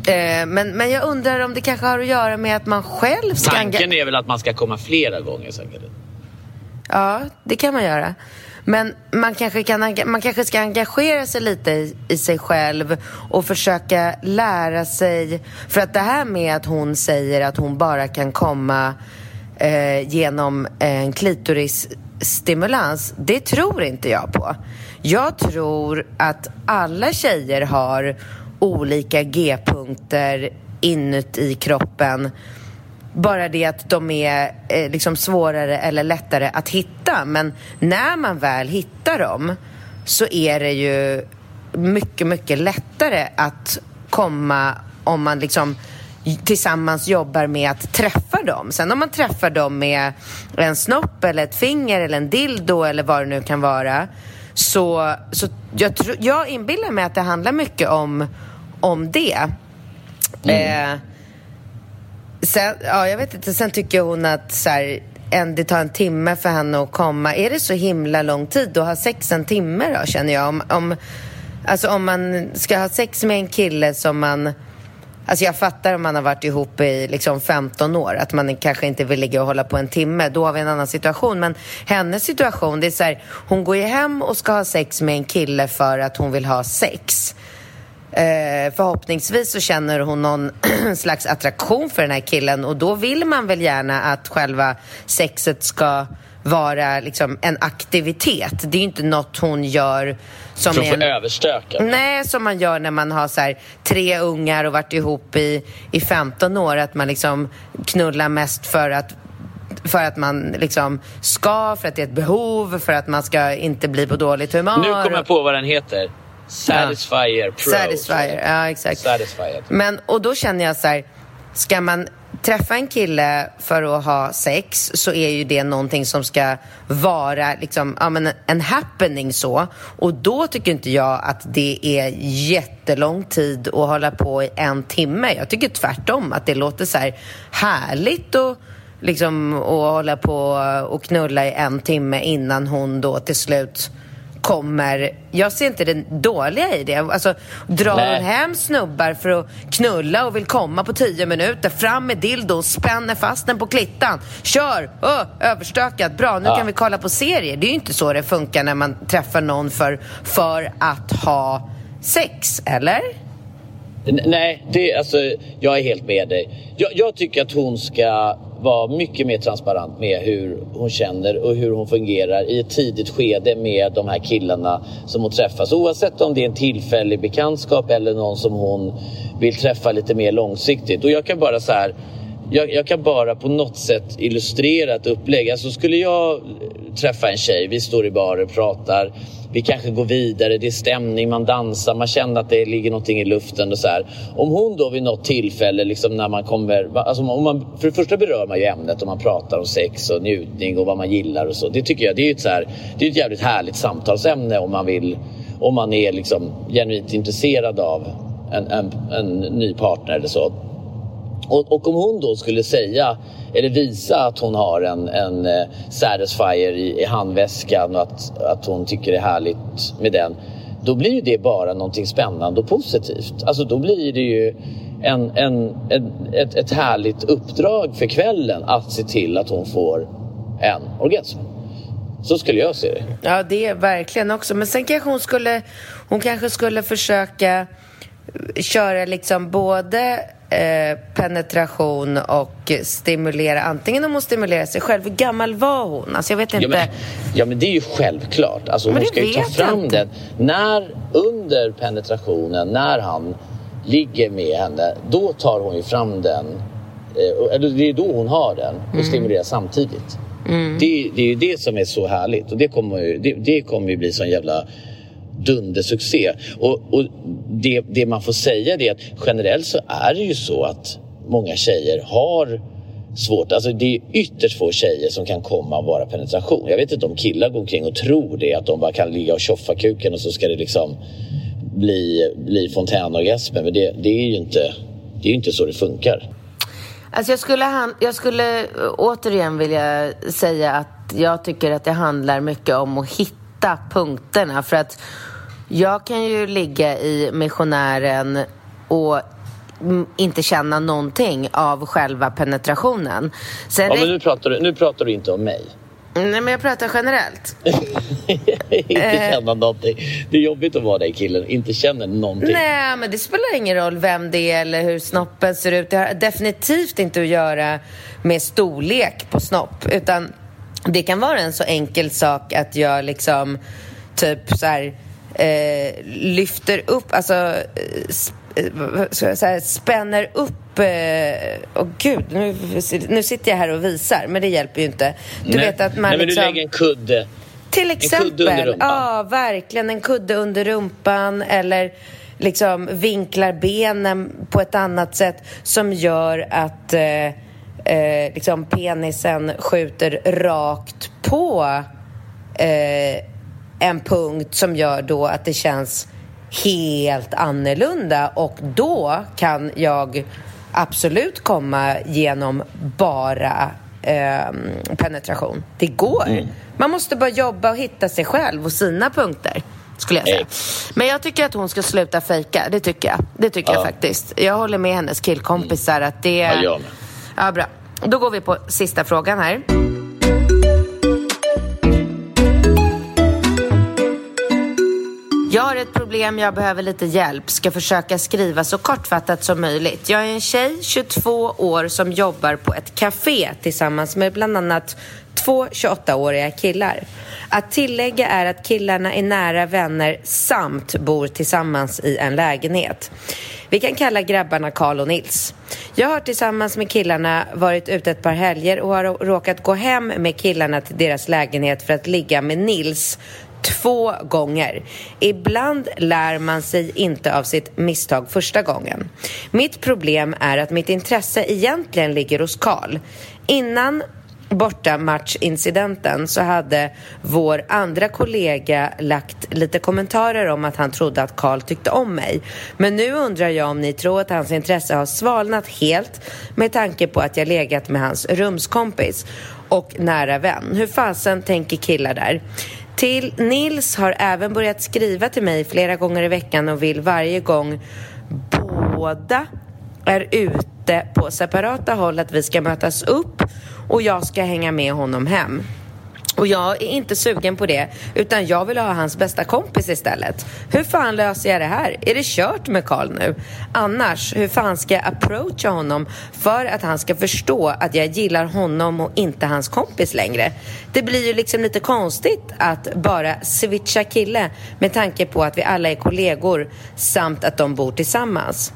Eh, men, men jag undrar om det kanske har att göra med att man själv ska... Tanken är väl att man ska komma flera gånger säkert. Ja, det kan man göra. Men man kanske, kan, man kanske ska engagera sig lite i, i, sig själv och försöka lära sig. För att det här med att hon säger att hon bara kan komma eh, genom en klitorisstimulans, det tror inte jag på. Jag tror att alla tjejer har olika G-punkter inuti kroppen bara det att de är eh, liksom svårare eller lättare att hitta. Men när man väl hittar dem så är det ju mycket, mycket lättare att komma om man liksom tillsammans jobbar med att träffa dem. Sen om man träffar dem med en snopp eller ett finger eller en dildo eller vad det nu kan vara så, så jag, tro, jag inbillar mig att det handlar mycket om, om det. Mm. Eh, Sen, ja, jag vet inte. Sen tycker hon att så här, en, det tar en timme för henne att komma. Är det så himla lång tid att ha sex en timme då, känner jag? Om, om, alltså om man ska ha sex med en kille som man... Alltså jag fattar om man har varit ihop i liksom 15 år, att man kanske inte vill ligga och hålla på en timme. Då har vi en annan situation. Men hennes situation, det är så här, hon går ju hem och ska ha sex med en kille för att hon vill ha sex. Eh, förhoppningsvis så känner hon någon *clears throat* slags attraktion för den här killen och då vill man väl gärna att själva sexet ska vara liksom en aktivitet. Det är ju inte något hon gör som För att få en... överstöka? Nej, som man gör när man har så tre ungar och varit ihop i, i 15 år. Att man liksom knullar mest för att för att man liksom ska, för att det är ett behov, för att man ska inte bli på dåligt humör. Nu kommer jag på vad den heter. Satisfyer Pro. Satisfyer, ja exakt. Satisfyer. Men, och då känner jag så här, ska man träffa en kille för att ha sex så är ju det någonting som ska vara liksom, ja, men en happening så. Och då tycker inte jag att det är jättelång tid att hålla på i en timme. Jag tycker tvärtom att det låter så här härligt och liksom att hålla på och knulla i en timme innan hon då till slut kommer... Jag ser inte det dåliga i det. Alltså, drar Nej. hon hem snubbar för att knulla och vill komma på tio minuter, fram med dildon, spänner fast den på klittan, kör, öh, överstökat, bra, nu Ja. kan vi kolla på serier. Det är ju inte så det funkar när man träffar någon för, för att ha sex, eller? Nej, det, alltså, jag är helt med dig. Jag, jag tycker att hon ska vara mycket mer transparent med hur hon känner och hur hon fungerar i ett tidigt skede med de här killarna som hon träffar. Oavsett om det är en tillfällig bekantskap eller någon som hon vill träffa lite mer långsiktigt. Och jag kan bara så här jag, jag kan bara på något sätt illustrera ett upplägg. Alltså skulle jag träffa en tjej, vi står i baren och pratar, vi kanske går vidare, det är stämning, man dansar, man känner att det ligger någonting i luften och så här. Om hon då vid något tillfälle, liksom när man kommer, alltså om man, för det första berör man ju ämnet och man pratar om sex och njutning och vad man gillar och så. Det tycker jag, det är ju ett, så här, det är ett jävligt härligt samtalsämne om man vill, om man är liksom genuint intresserad av en, en, en ny partner eller så. Och, och om hon då skulle säga eller visa att hon har en, en eh, Satisfyer i, i handväskan och att, att hon tycker det är härligt med den. Då blir ju det bara någonting spännande och positivt. Alltså då blir det ju en, en, en, ett, ett härligt uppdrag för kvällen att se till att hon får en orgasm. Så skulle jag se det. Ja, det är verkligen också. Men sen kanske hon skulle, hon kanske skulle försöka köra liksom både eh, penetration och stimulera, antingen om hon stimulerar sig själv. Hur gammal var hon? Alltså jag vet inte. Ja men, ja, men det är ju självklart. Alltså, Men hon ska ju ta fram den. När, under penetrationen, när han ligger med henne, då tar hon ju fram den. Eh, eller det är då hon har den och Mm. stimulerar samtidigt. Det, det är ju det som är så härligt och det kommer ju, det, det kommer ju bli sån jävla dundersuccé. Och, och det, det man får säga är att generellt så är det ju så att många tjejer har svårt. Alltså det är ytterst få tjejer som kan komma och vara penetration. Jag vet inte om killar går omkring och tror det, att de bara kan ligga och tjoffa kuken och så ska det liksom bli, bli fontänorgasmer. Men det, det är ju inte, det är inte så det funkar. Alltså jag skulle, han, jag skulle eh, återigen vilja säga att jag tycker att det handlar mycket om att hitta punkterna. För att jag kan ju ligga i missionären och inte känna någonting av själva penetrationen. Sen Ja, men nu pratar, du, nu pratar du inte om mig. Nej, men jag pratar generellt. *laughs* inte Eh. känna någonting. Det är jobbigt att vara den killen inte känner någonting. Nej, men det spelar ingen roll vem det är eller hur snoppen ser ut. Det har definitivt inte att göra med storlek på snopp. Utan det kan vara en så enkel sak att jag liksom typ så här eh, lyfter upp, alltså eh, sp- eh, ska jag säga, spänner upp eh, Åh gud, nu, nu sitter jag här och visar, men det hjälper ju inte. Du Nej. vet att man Nej, men liksom... du lägger en kudde. Till kudde under exempel. rumpan. Ja, verkligen. En kudde under rumpan eller liksom vinklar benen på ett annat sätt som gör att eh, eh, liksom penisen skjuter rakt på eh, en punkt som gör då att det känns helt annorlunda och då kan jag absolut komma genom bara eh, penetration. Det går. Mm. Man måste bara jobba och hitta sig själv och sina punkter. Skulle jag säga. Men jag tycker att hon ska sluta fejka. Det tycker jag. Det tycker jag Ja. faktiskt. Jag håller med hennes killkompisar att det... Ja, jag med. Ja, bra. Då går vi på sista frågan här. Jag har ett problem, jag behöver lite hjälp. Ska försöka skriva så kortfattat som möjligt. Jag är en tjej, 22 år, som jobbar på ett café tillsammans med bland annat två 28-åriga killar. Att tillägga är att killarna är nära vänner samt bor tillsammans i en lägenhet. Vi kan kalla grabbarna Karl och Nils. Jag har tillsammans med killarna varit ute ett par helger och har råkat gå hem med killarna till deras lägenhet för att ligga med Nils två gånger. Ibland lär man sig inte av sitt misstag första gången. Mitt problem är att mitt intresse egentligen ligger hos Karl. Innan bortamatchincidenten så hade vår andra kollega lagt lite kommentarer om att han trodde att Karl tyckte om mig. Men nu undrar jag om ni tror att hans intresse har svalnat helt med tanke på att jag legat med hans rumskompis och nära vän. Hur fasen tänker killar där? Till Nils har även börjat skriva till mig flera gånger i veckan och vill varje gång båda är ute på separata håll att vi ska mötas upp och jag ska hänga med honom hem. Och jag är inte sugen på det, utan jag vill ha hans bästa kompis istället. Hur fan löser jag det här? Är det kört med Karl nu? Annars, hur fan ska jag approacha honom för att han ska förstå att jag gillar honom och inte hans kompis längre? Det blir ju liksom lite konstigt att bara switcha kille med tanke på att vi alla är kollegor samt att de bor tillsammans.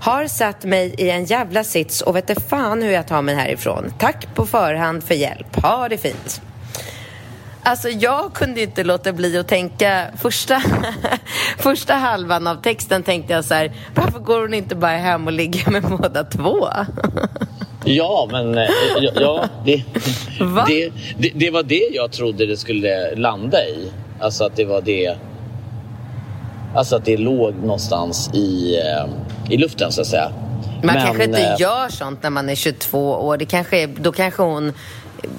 Har satt mig i en jävla sits och vet fan hur jag tar mig härifrån. Tack på förhand för hjälp. Ha det fint. Alltså jag kunde inte låta bli att tänka första, *laughs* första halvan av texten tänkte jag så här, varför går hon inte bara hem och ligger med *laughs* båda två? Ja, men eh, ja, det, det, det, det var det jag trodde det skulle landa i. Alltså att det var det. Alltså att det låg någonstans i, eh, i luften så att säga. Man Men, kanske inte eh, gör sånt när man är 22 år. Det kanske är, då kanske hon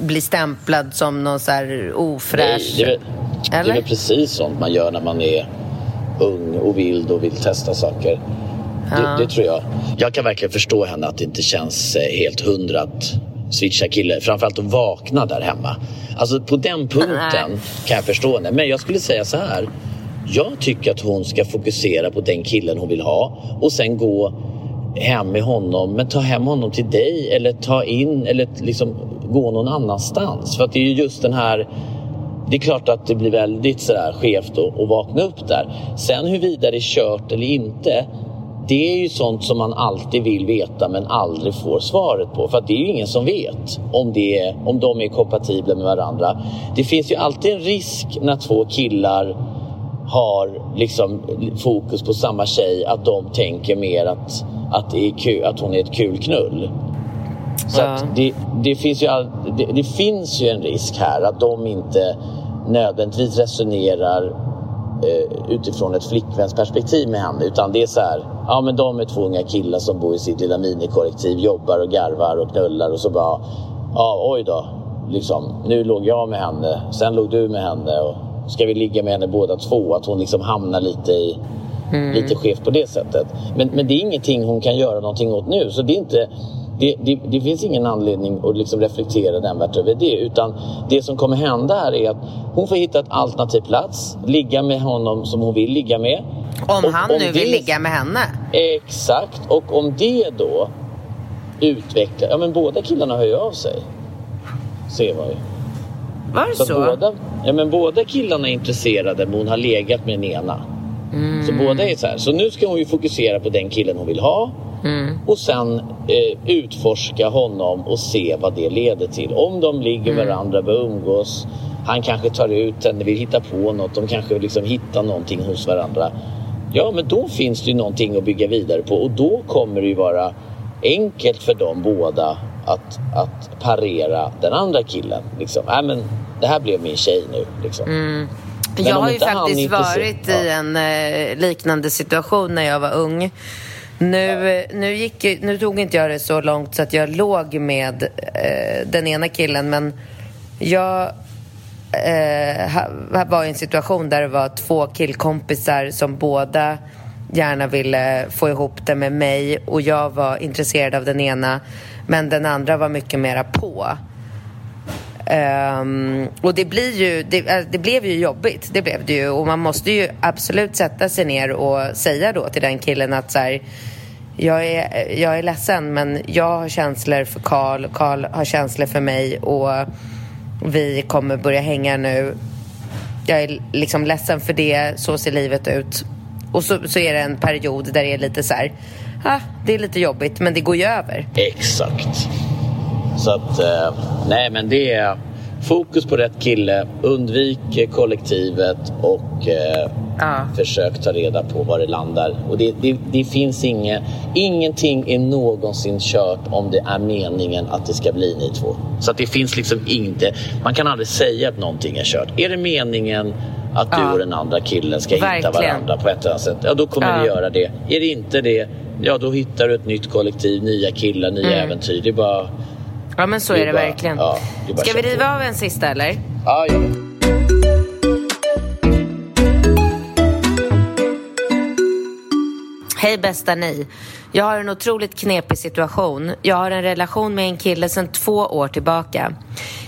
blir stämplad som någon så här ofräsch. Det, är, väl- det är väl precis sånt man gör när man är ung och vild och vill testa saker. Det, det tror jag. Jag kan verkligen förstå henne att det inte känns eh, helt hundra att switcha kille. Framförallt att vakna där hemma. Alltså på den punkten kan jag förstå henne. Men jag skulle säga så här. Jag tycker att hon ska fokusera på den killen hon vill ha och sen gå hem med honom. Men ta hem honom till dig eller ta in eller liksom gå någon annanstans. För att det är ju just den här det är klart att det blir väldigt sådär skevt att, att vakna upp där. Sen huruvida det är kört eller inte, det är ju sånt som man alltid vill veta men aldrig får svaret på. För det är ju ingen som vet om, det är, om de är kompatibla med varandra. Det finns ju alltid en risk när två killar har liksom fokus på samma tjej att de tänker mer att, att, det är kul, att hon är ett kul knull. Så Ja. det, det, finns ju all, det, det finns ju en risk här att de inte nödvändigtvis resonerar eh, utifrån ett flickvänsperspektiv med henne. Utan det är så här, ja men de är två unga killar som bor i sitt lilla minikollektiv, jobbar och garvar och knullar och så bara, ja oj då, liksom, nu låg jag med henne, sen låg du med henne och ska vi ligga med henne båda två? Att hon liksom hamnar lite i lite skevt på det sättet. Men, men det är ingenting hon kan göra någonting åt nu. Så det är inte det, det, det finns ingen anledning att liksom reflektera nämnvärt över det. Utan det som kommer hända här är att hon får hitta ett alternativ plats, ligga med honom som hon vill ligga med. Om Och han nu det- vill ligga med henne. Exakt. Och om det då utvecklar... Ja, men båda killarna hör ju av sig. Ser man ju. Var det Så, så? Båda, ja, men båda killarna är intresserade men hon har legat med den ena. Mm. Så båda är så här. Så nu ska hon ju fokusera på den killen hon vill ha. Mm. Och sen eh, utforska honom och se vad det leder till. Om de ligger Mm. varandra, börjar umgås. Han kanske tar ut henne, vill hitta på något. De kanske liksom hittar någonting hos varandra. Ja, men då finns det ju någonting att bygga vidare på. Och då kommer det ju vara enkelt för dem båda att, att parera den andra killen. Liksom. Äh, men det här blev min tjej nu. Liksom. Men Jag har ju faktiskt varit i en eh, liknande situation när jag var ung. Nu, nu, gick, nu tog inte jag det så långt så att jag låg med eh, den ena killen men jag eh, var i en situation där det var två killkompisar som båda gärna ville få ihop det med mig och jag var intresserad av den ena men den andra var mycket mera på. Um, och det blir ju, det, eh, det blev ju jobbigt, det blev det ju. Och man måste ju absolut sätta sig ner och säga då till den killen att så här, jag är, eh, jag är ledsen men jag har känslor för Karl, Karl har känslor för mig och vi kommer börja hänga nu. Jag är liksom ledsen för det, så ser livet ut. Och så, så är det en period där det är lite så här, ah, det är lite jobbigt men det går ju över. Exakt. Så att, eh, nej men det är fokus på rätt kille, undvik kollektivet och eh, Ja. försök ta reda på var det landar. Och det, det, det finns inget, ingenting är någonsin kört om det är meningen att det ska bli ni två. Så att det finns liksom inte, man kan aldrig säga att någonting är kört. Är det meningen att du Ja. och den andra killen ska hitta Verkligen. varandra på ett eller annat sätt, ja då kommer Ja. ni göra det. Är det inte det, ja då hittar du ett nytt kollektiv, nya killar, nya Mm. äventyr. Det bara Ja men så Det är det bara- verkligen. ja, det Ska vi riva av en sista eller? Ja, ja. Hej bästa ni. Jag har en otroligt knepig situation. Jag har en relation med en kille sedan två år tillbaka.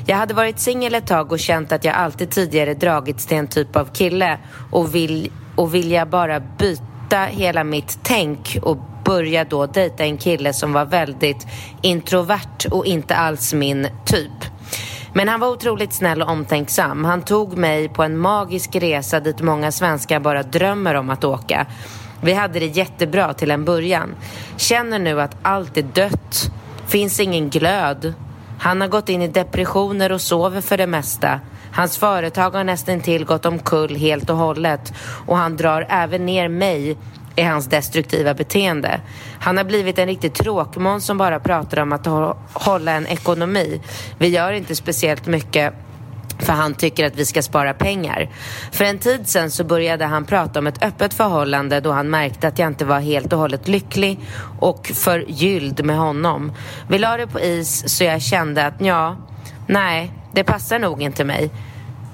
Jag hade varit singel ett tag och känt att jag alltid tidigare dragits till en typ av kille och vill, och vill jag bara byta hela mitt tänk och börja då dejta en kille som var väldigt introvert och inte alls min typ. Men han var otroligt snäll och omtänksam. Han tog mig på en magisk resa dit många svenskar bara drömmer om att åka. Vi hade det jättebra till en början. Känner nu att allt är dött. Finns ingen glöd. Han har gått in i depressioner och sover för det mesta. Hans företag har nästan till gått omkull helt och hållet och han drar även ner mig i hans destruktiva beteende. Han har blivit en riktig tråkmån som bara pratar om att hålla en ekonomi. Vi gör inte speciellt mycket för han tycker att vi ska spara pengar. För en tid sen så började han prata om ett öppet förhållande då han märkte att jag inte var helt och hållet lycklig och förgylld med honom. Vi la det på is så jag kände att ja, nej, det passar nog inte mig.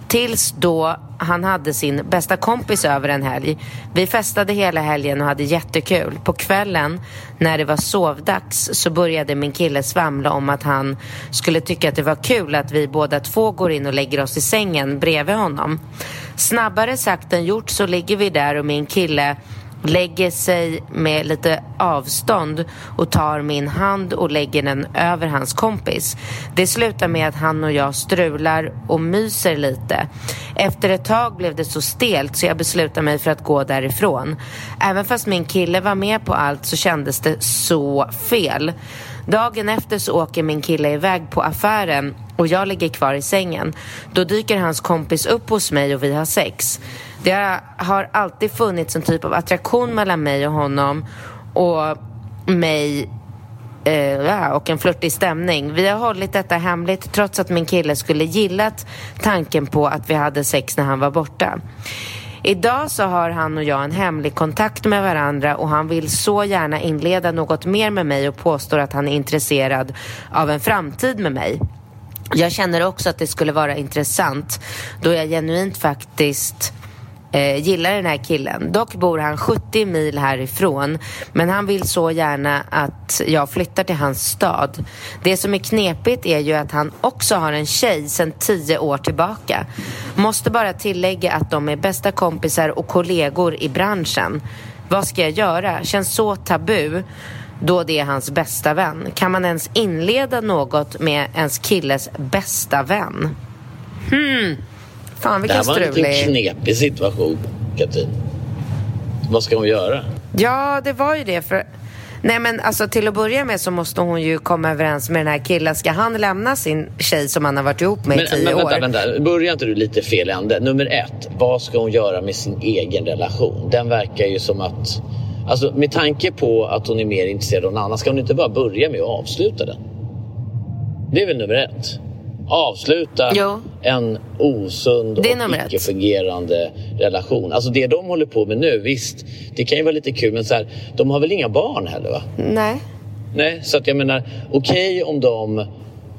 Tills då han hade sin bästa kompis över en helg. Vi festade hela helgen och hade jättekul. På kvällen, när det var sovdags, så började min kille svamla om att han skulle tycka att det var kul att vi båda två går in och lägger oss i sängen bredvid honom. Snabbare sagt än gjort så ligger vi där och min kille lägger sig med lite avstånd och tar min hand och lägger den över hans kompis. Det slutar med att han och jag strular och myser lite. Efter ett tag blev det så stelt så jag beslutar mig för att gå därifrån. Även fast min kille var med på allt så kändes det så fel. Dagen efter så åker min kille iväg på affären och jag ligger kvar i sängen. Då dyker hans kompis upp hos mig och vi har sex. Det har alltid funnits en typ av attraktion mellan mig och honom och mig eh, och en flörtig stämning. Vi har hållit detta hemligt trots att min kille skulle gillat tanken på att vi hade sex när han var borta. Idag så har han och jag en hemlig kontakt med varandra och han vill så gärna inleda något mer med mig och påstår att han är intresserad av en framtid med mig. Jag känner också att det skulle vara intressant då jag genuint faktiskt eh, gillar den här killen. Dock bor han 70 mil härifrån men han vill så gärna att jag flyttar till hans stad. Det som är knepigt är ju att han också har en tjej sedan 10 år tillbaka. Måste bara tillägga att de är bästa kompisar och kollegor i branschen. Vad ska jag göra? Känns så tabu då det är hans bästa vän. Kan man ens inleda något med ens killes bästa vän? Hmm. Fan vilken Det här var en strulig... knepig situation, Katrin. Vad ska hon göra? Ja, det var ju det. För... Nej, men alltså till att börja med så måste hon ju komma överens med den här killen. Ska han lämna sin tjej som han har varit ihop med i tio men vänta, år? vänta. Börjar inte du lite fel ände? Nummer ett, vad ska hon göra med sin egen relation? Den verkar ju som att... Alltså med tanke på att hon är mer intresserad av någon annan, ska hon inte bara börja med att avsluta den? Det är väl nummer ett? Avsluta Jo. en osund och icke-fungerande relation. Alltså det de håller på med nu, visst, det kan ju vara lite kul men så här, de har väl inga barn heller va? Nej. Nej, så att jag menar, okej om de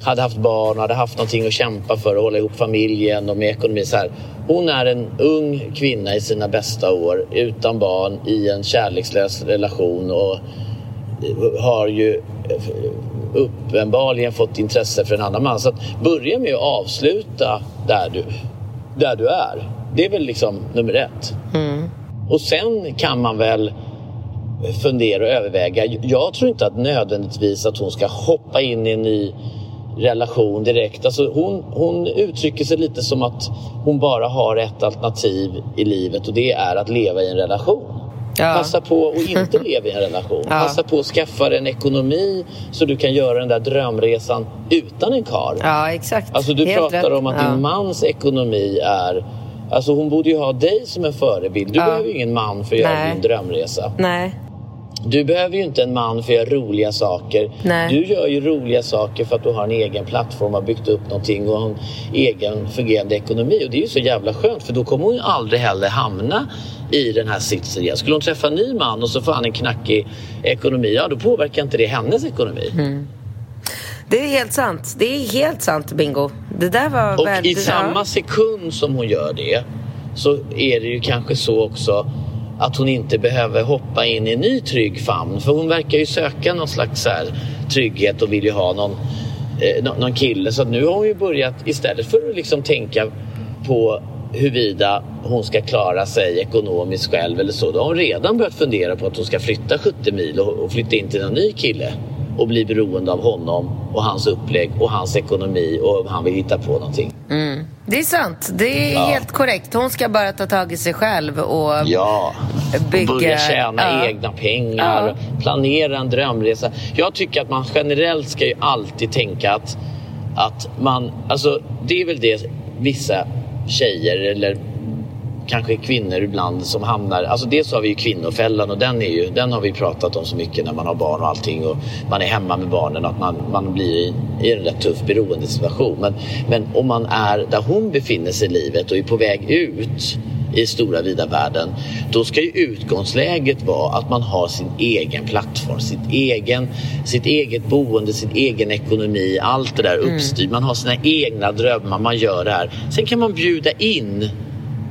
hade haft barn och hade haft någonting att kämpa för och hålla ihop familjen och med ekonomi. Så här. Hon är en ung kvinna i sina bästa år utan barn i en kärlekslös relation och har ju uppenbarligen fått intresse för en annan man. Så att börja med att avsluta där du, där du är. Det är väl liksom nummer ett. Och sen kan man väl fundera och överväga. Jag tror inte att nödvändigtvis att hon ska hoppa in i en ny relation direkt. Alltså hon, hon uttrycker sig lite som att hon bara har ett alternativ i livet och det är att leva i en relation. Ja. Passa på att *laughs* inte leva i en relation. Ja. Passa på att skaffa dig en ekonomi så du kan göra den där drömresan utan en karl. Ja, exakt. Alltså du Helt pratar rätt. om att ja. din mans ekonomi är... Alltså hon borde ju ha dig som en förebild. Du Ja. behöver ju ingen man för att göra Nej. din drömresa. Nej. Du behöver ju inte en man för att göra roliga saker. Nej. Du gör ju roliga saker för att du har en egen plattform, har byggt upp någonting och har en egen fungerande ekonomi. Och det är ju så jävla skönt för då kommer hon ju aldrig heller hamna i den här sitsen igen. Skulle hon träffa en ny man och så får han en knackig ekonomi, ja då påverkar inte det hennes ekonomi. Mm. Det är helt sant. Det är helt sant, Bingo. Det där var Och väldigt... i samma sekund som hon gör det så är det ju kanske så också att hon inte behöver hoppa in i en ny trygg famn. För hon verkar ju söka någon slags så här, trygghet och vill ju ha någon, eh, någon kille. Så nu har hon ju börjat, istället för att liksom tänka på huruvida hon ska klara sig ekonomiskt själv eller så. Då har hon redan börjat fundera på att hon ska flytta 70 mil och, och flytta in till någon ny kille och bli beroende av honom och hans upplägg och hans ekonomi och om han vill hitta på någonting. Det är sant. Det är Ja. helt korrekt. Hon ska bara ta tag i sig själv och Ja, bygga... och börja tjäna ja. egna pengar, planera en drömresa. Jag tycker att man generellt ska ju alltid tänka att, att man, alltså det är väl det vissa tjejer eller kanske kvinnor ibland som hamnar, alltså dels har vi ju kvinnofällan och den, är ju, den har vi pratat om så mycket när man har barn och allting och man är hemma med barnen att man, man blir i, i en rätt tuff beroendesituation. Men, men om man är där hon befinner sig i livet och är på väg ut i stora vida världen, då ska ju utgångsläget vara att man har sin egen plattform, sitt, egen, sitt eget boende, sin egen ekonomi, allt det där uppstyrt. Man har sina egna drömmar, man gör det här. Sen kan man bjuda in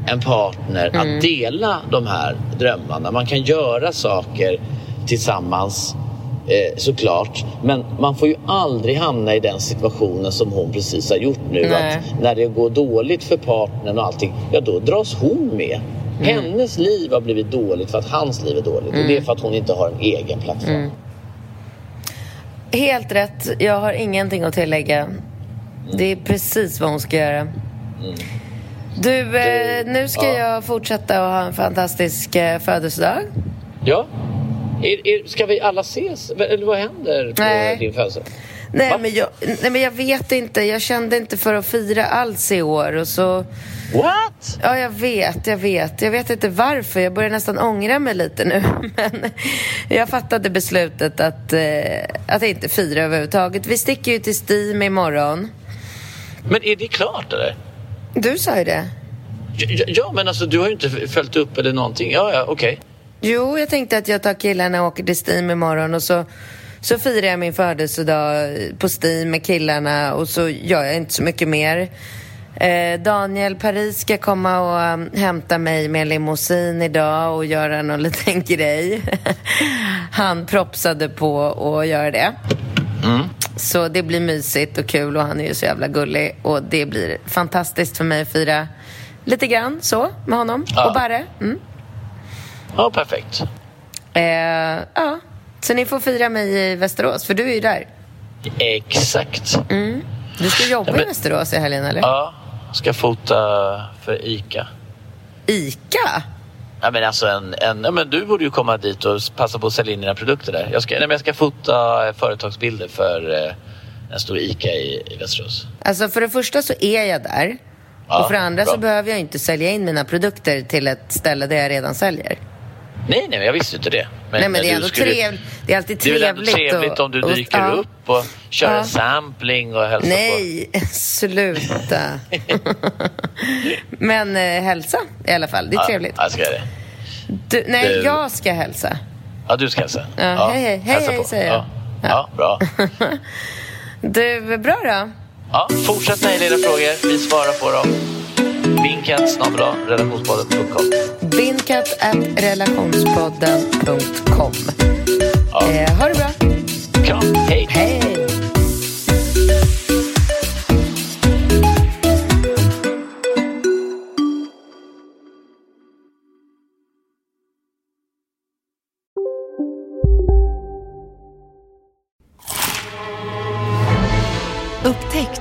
en partner att dela de här drömmarna. Man kan göra saker tillsammans Eh, såklart. Men man får ju aldrig hamna i den situationen som hon precis har gjort nu. Nej. Att när det går dåligt för partnern och allting, ja då dras hon med. Hennes liv har blivit dåligt för att hans liv är dåligt. Och det är för att hon inte har en egen plattform. Helt rätt. Jag har ingenting att tillägga. Det är precis vad hon ska göra. Du, eh, nu ska ja. jag fortsätta att ha en fantastisk eh, födelsedag. Ja. Är, är, ska vi alla ses? Eller vad händer på Nej. din födelsedag? Nej Va? men, jag, nej, men jag vet inte. Jag kände inte för att fira alls i år. Och så... What? Ja, jag vet, jag vet. Jag vet inte varför. Jag börjar nästan ångra mig lite nu. *laughs* Men jag fattade beslutet att, eh, att inte fira överhuvudtaget. Vi sticker ju till Steam imorgon. Men är det klart eller? Du sa ju det. Ja, ja men alltså du har ju inte följt upp eller någonting. Ja, ja, okej. Jo, jag tänkte att jag tar killarna och åker till Steam imorgon och så, så firar jag min födelsedag på Steam med killarna och så gör jag inte så mycket mer. Eh, Daniel Paris ska komma och um, hämta mig med limousin idag och göra någon liten *laughs* grej. Han propsade på att göra det. Så det blir mysigt och kul och han är ju så jävla gullig och det blir fantastiskt för mig att fira lite grann så med honom Ja. och Barre. Mm. Ja, perfekt. Eh, ja, så ni får fira mig i Västerås, för du är ju där. Exakt. Du ska jobba Ja, men- i Västerås i helgen, eller? Ja, ska fota för ICA. Ica? Ja, men alltså en, en, ja, men du borde ju komma dit och passa på att sälja in dina produkter där. Jag ska, nej, men jag ska fota eh, företagsbilder för eh, en stor ICA i, i Västerås. Alltså, för det första så är jag där. Ja, och för det andra bra. så behöver jag inte sälja in mina produkter till ett ställe där jag redan säljer. Nej, nej, jag visste inte det. Men, Nej, men det är ändå skulle- trevligt. Det är alltid Det är väl ändå trevligt. trevligt och- om du och- dyker ja. upp och kör Ja. en sampling och hälsar på. Nej, *laughs* sluta. *laughs* men eh, hälsa i alla fall. Det är trevligt. Ja, jag ska det. Du, nej, Du- jag ska hälsa. Ja, du ska hälsa. Ja, hej, hej. Hej, hälsa hej, på. säger jag. Ja, ja bra. *laughs* Du, bra då. Ja, fortsätt mejla era frågor. Vi svarar på dem. Vinkat at relationspodden.com. Eh, ha det bra. Kram, hej! Hej!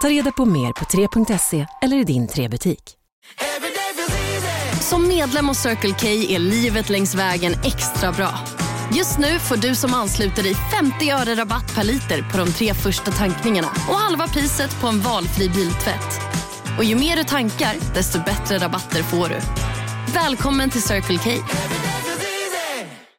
Ta reda på mer på 3.se eller i din 3-butik. Som medlem hos Circle K är livet längs vägen extra bra. Just nu får du som ansluter dig 50 öre rabatt per liter på de tre första tankningarna och halva priset på en valfri biltvätt. Och ju mer du tankar, desto bättre rabatter får du. Välkommen till Circle K.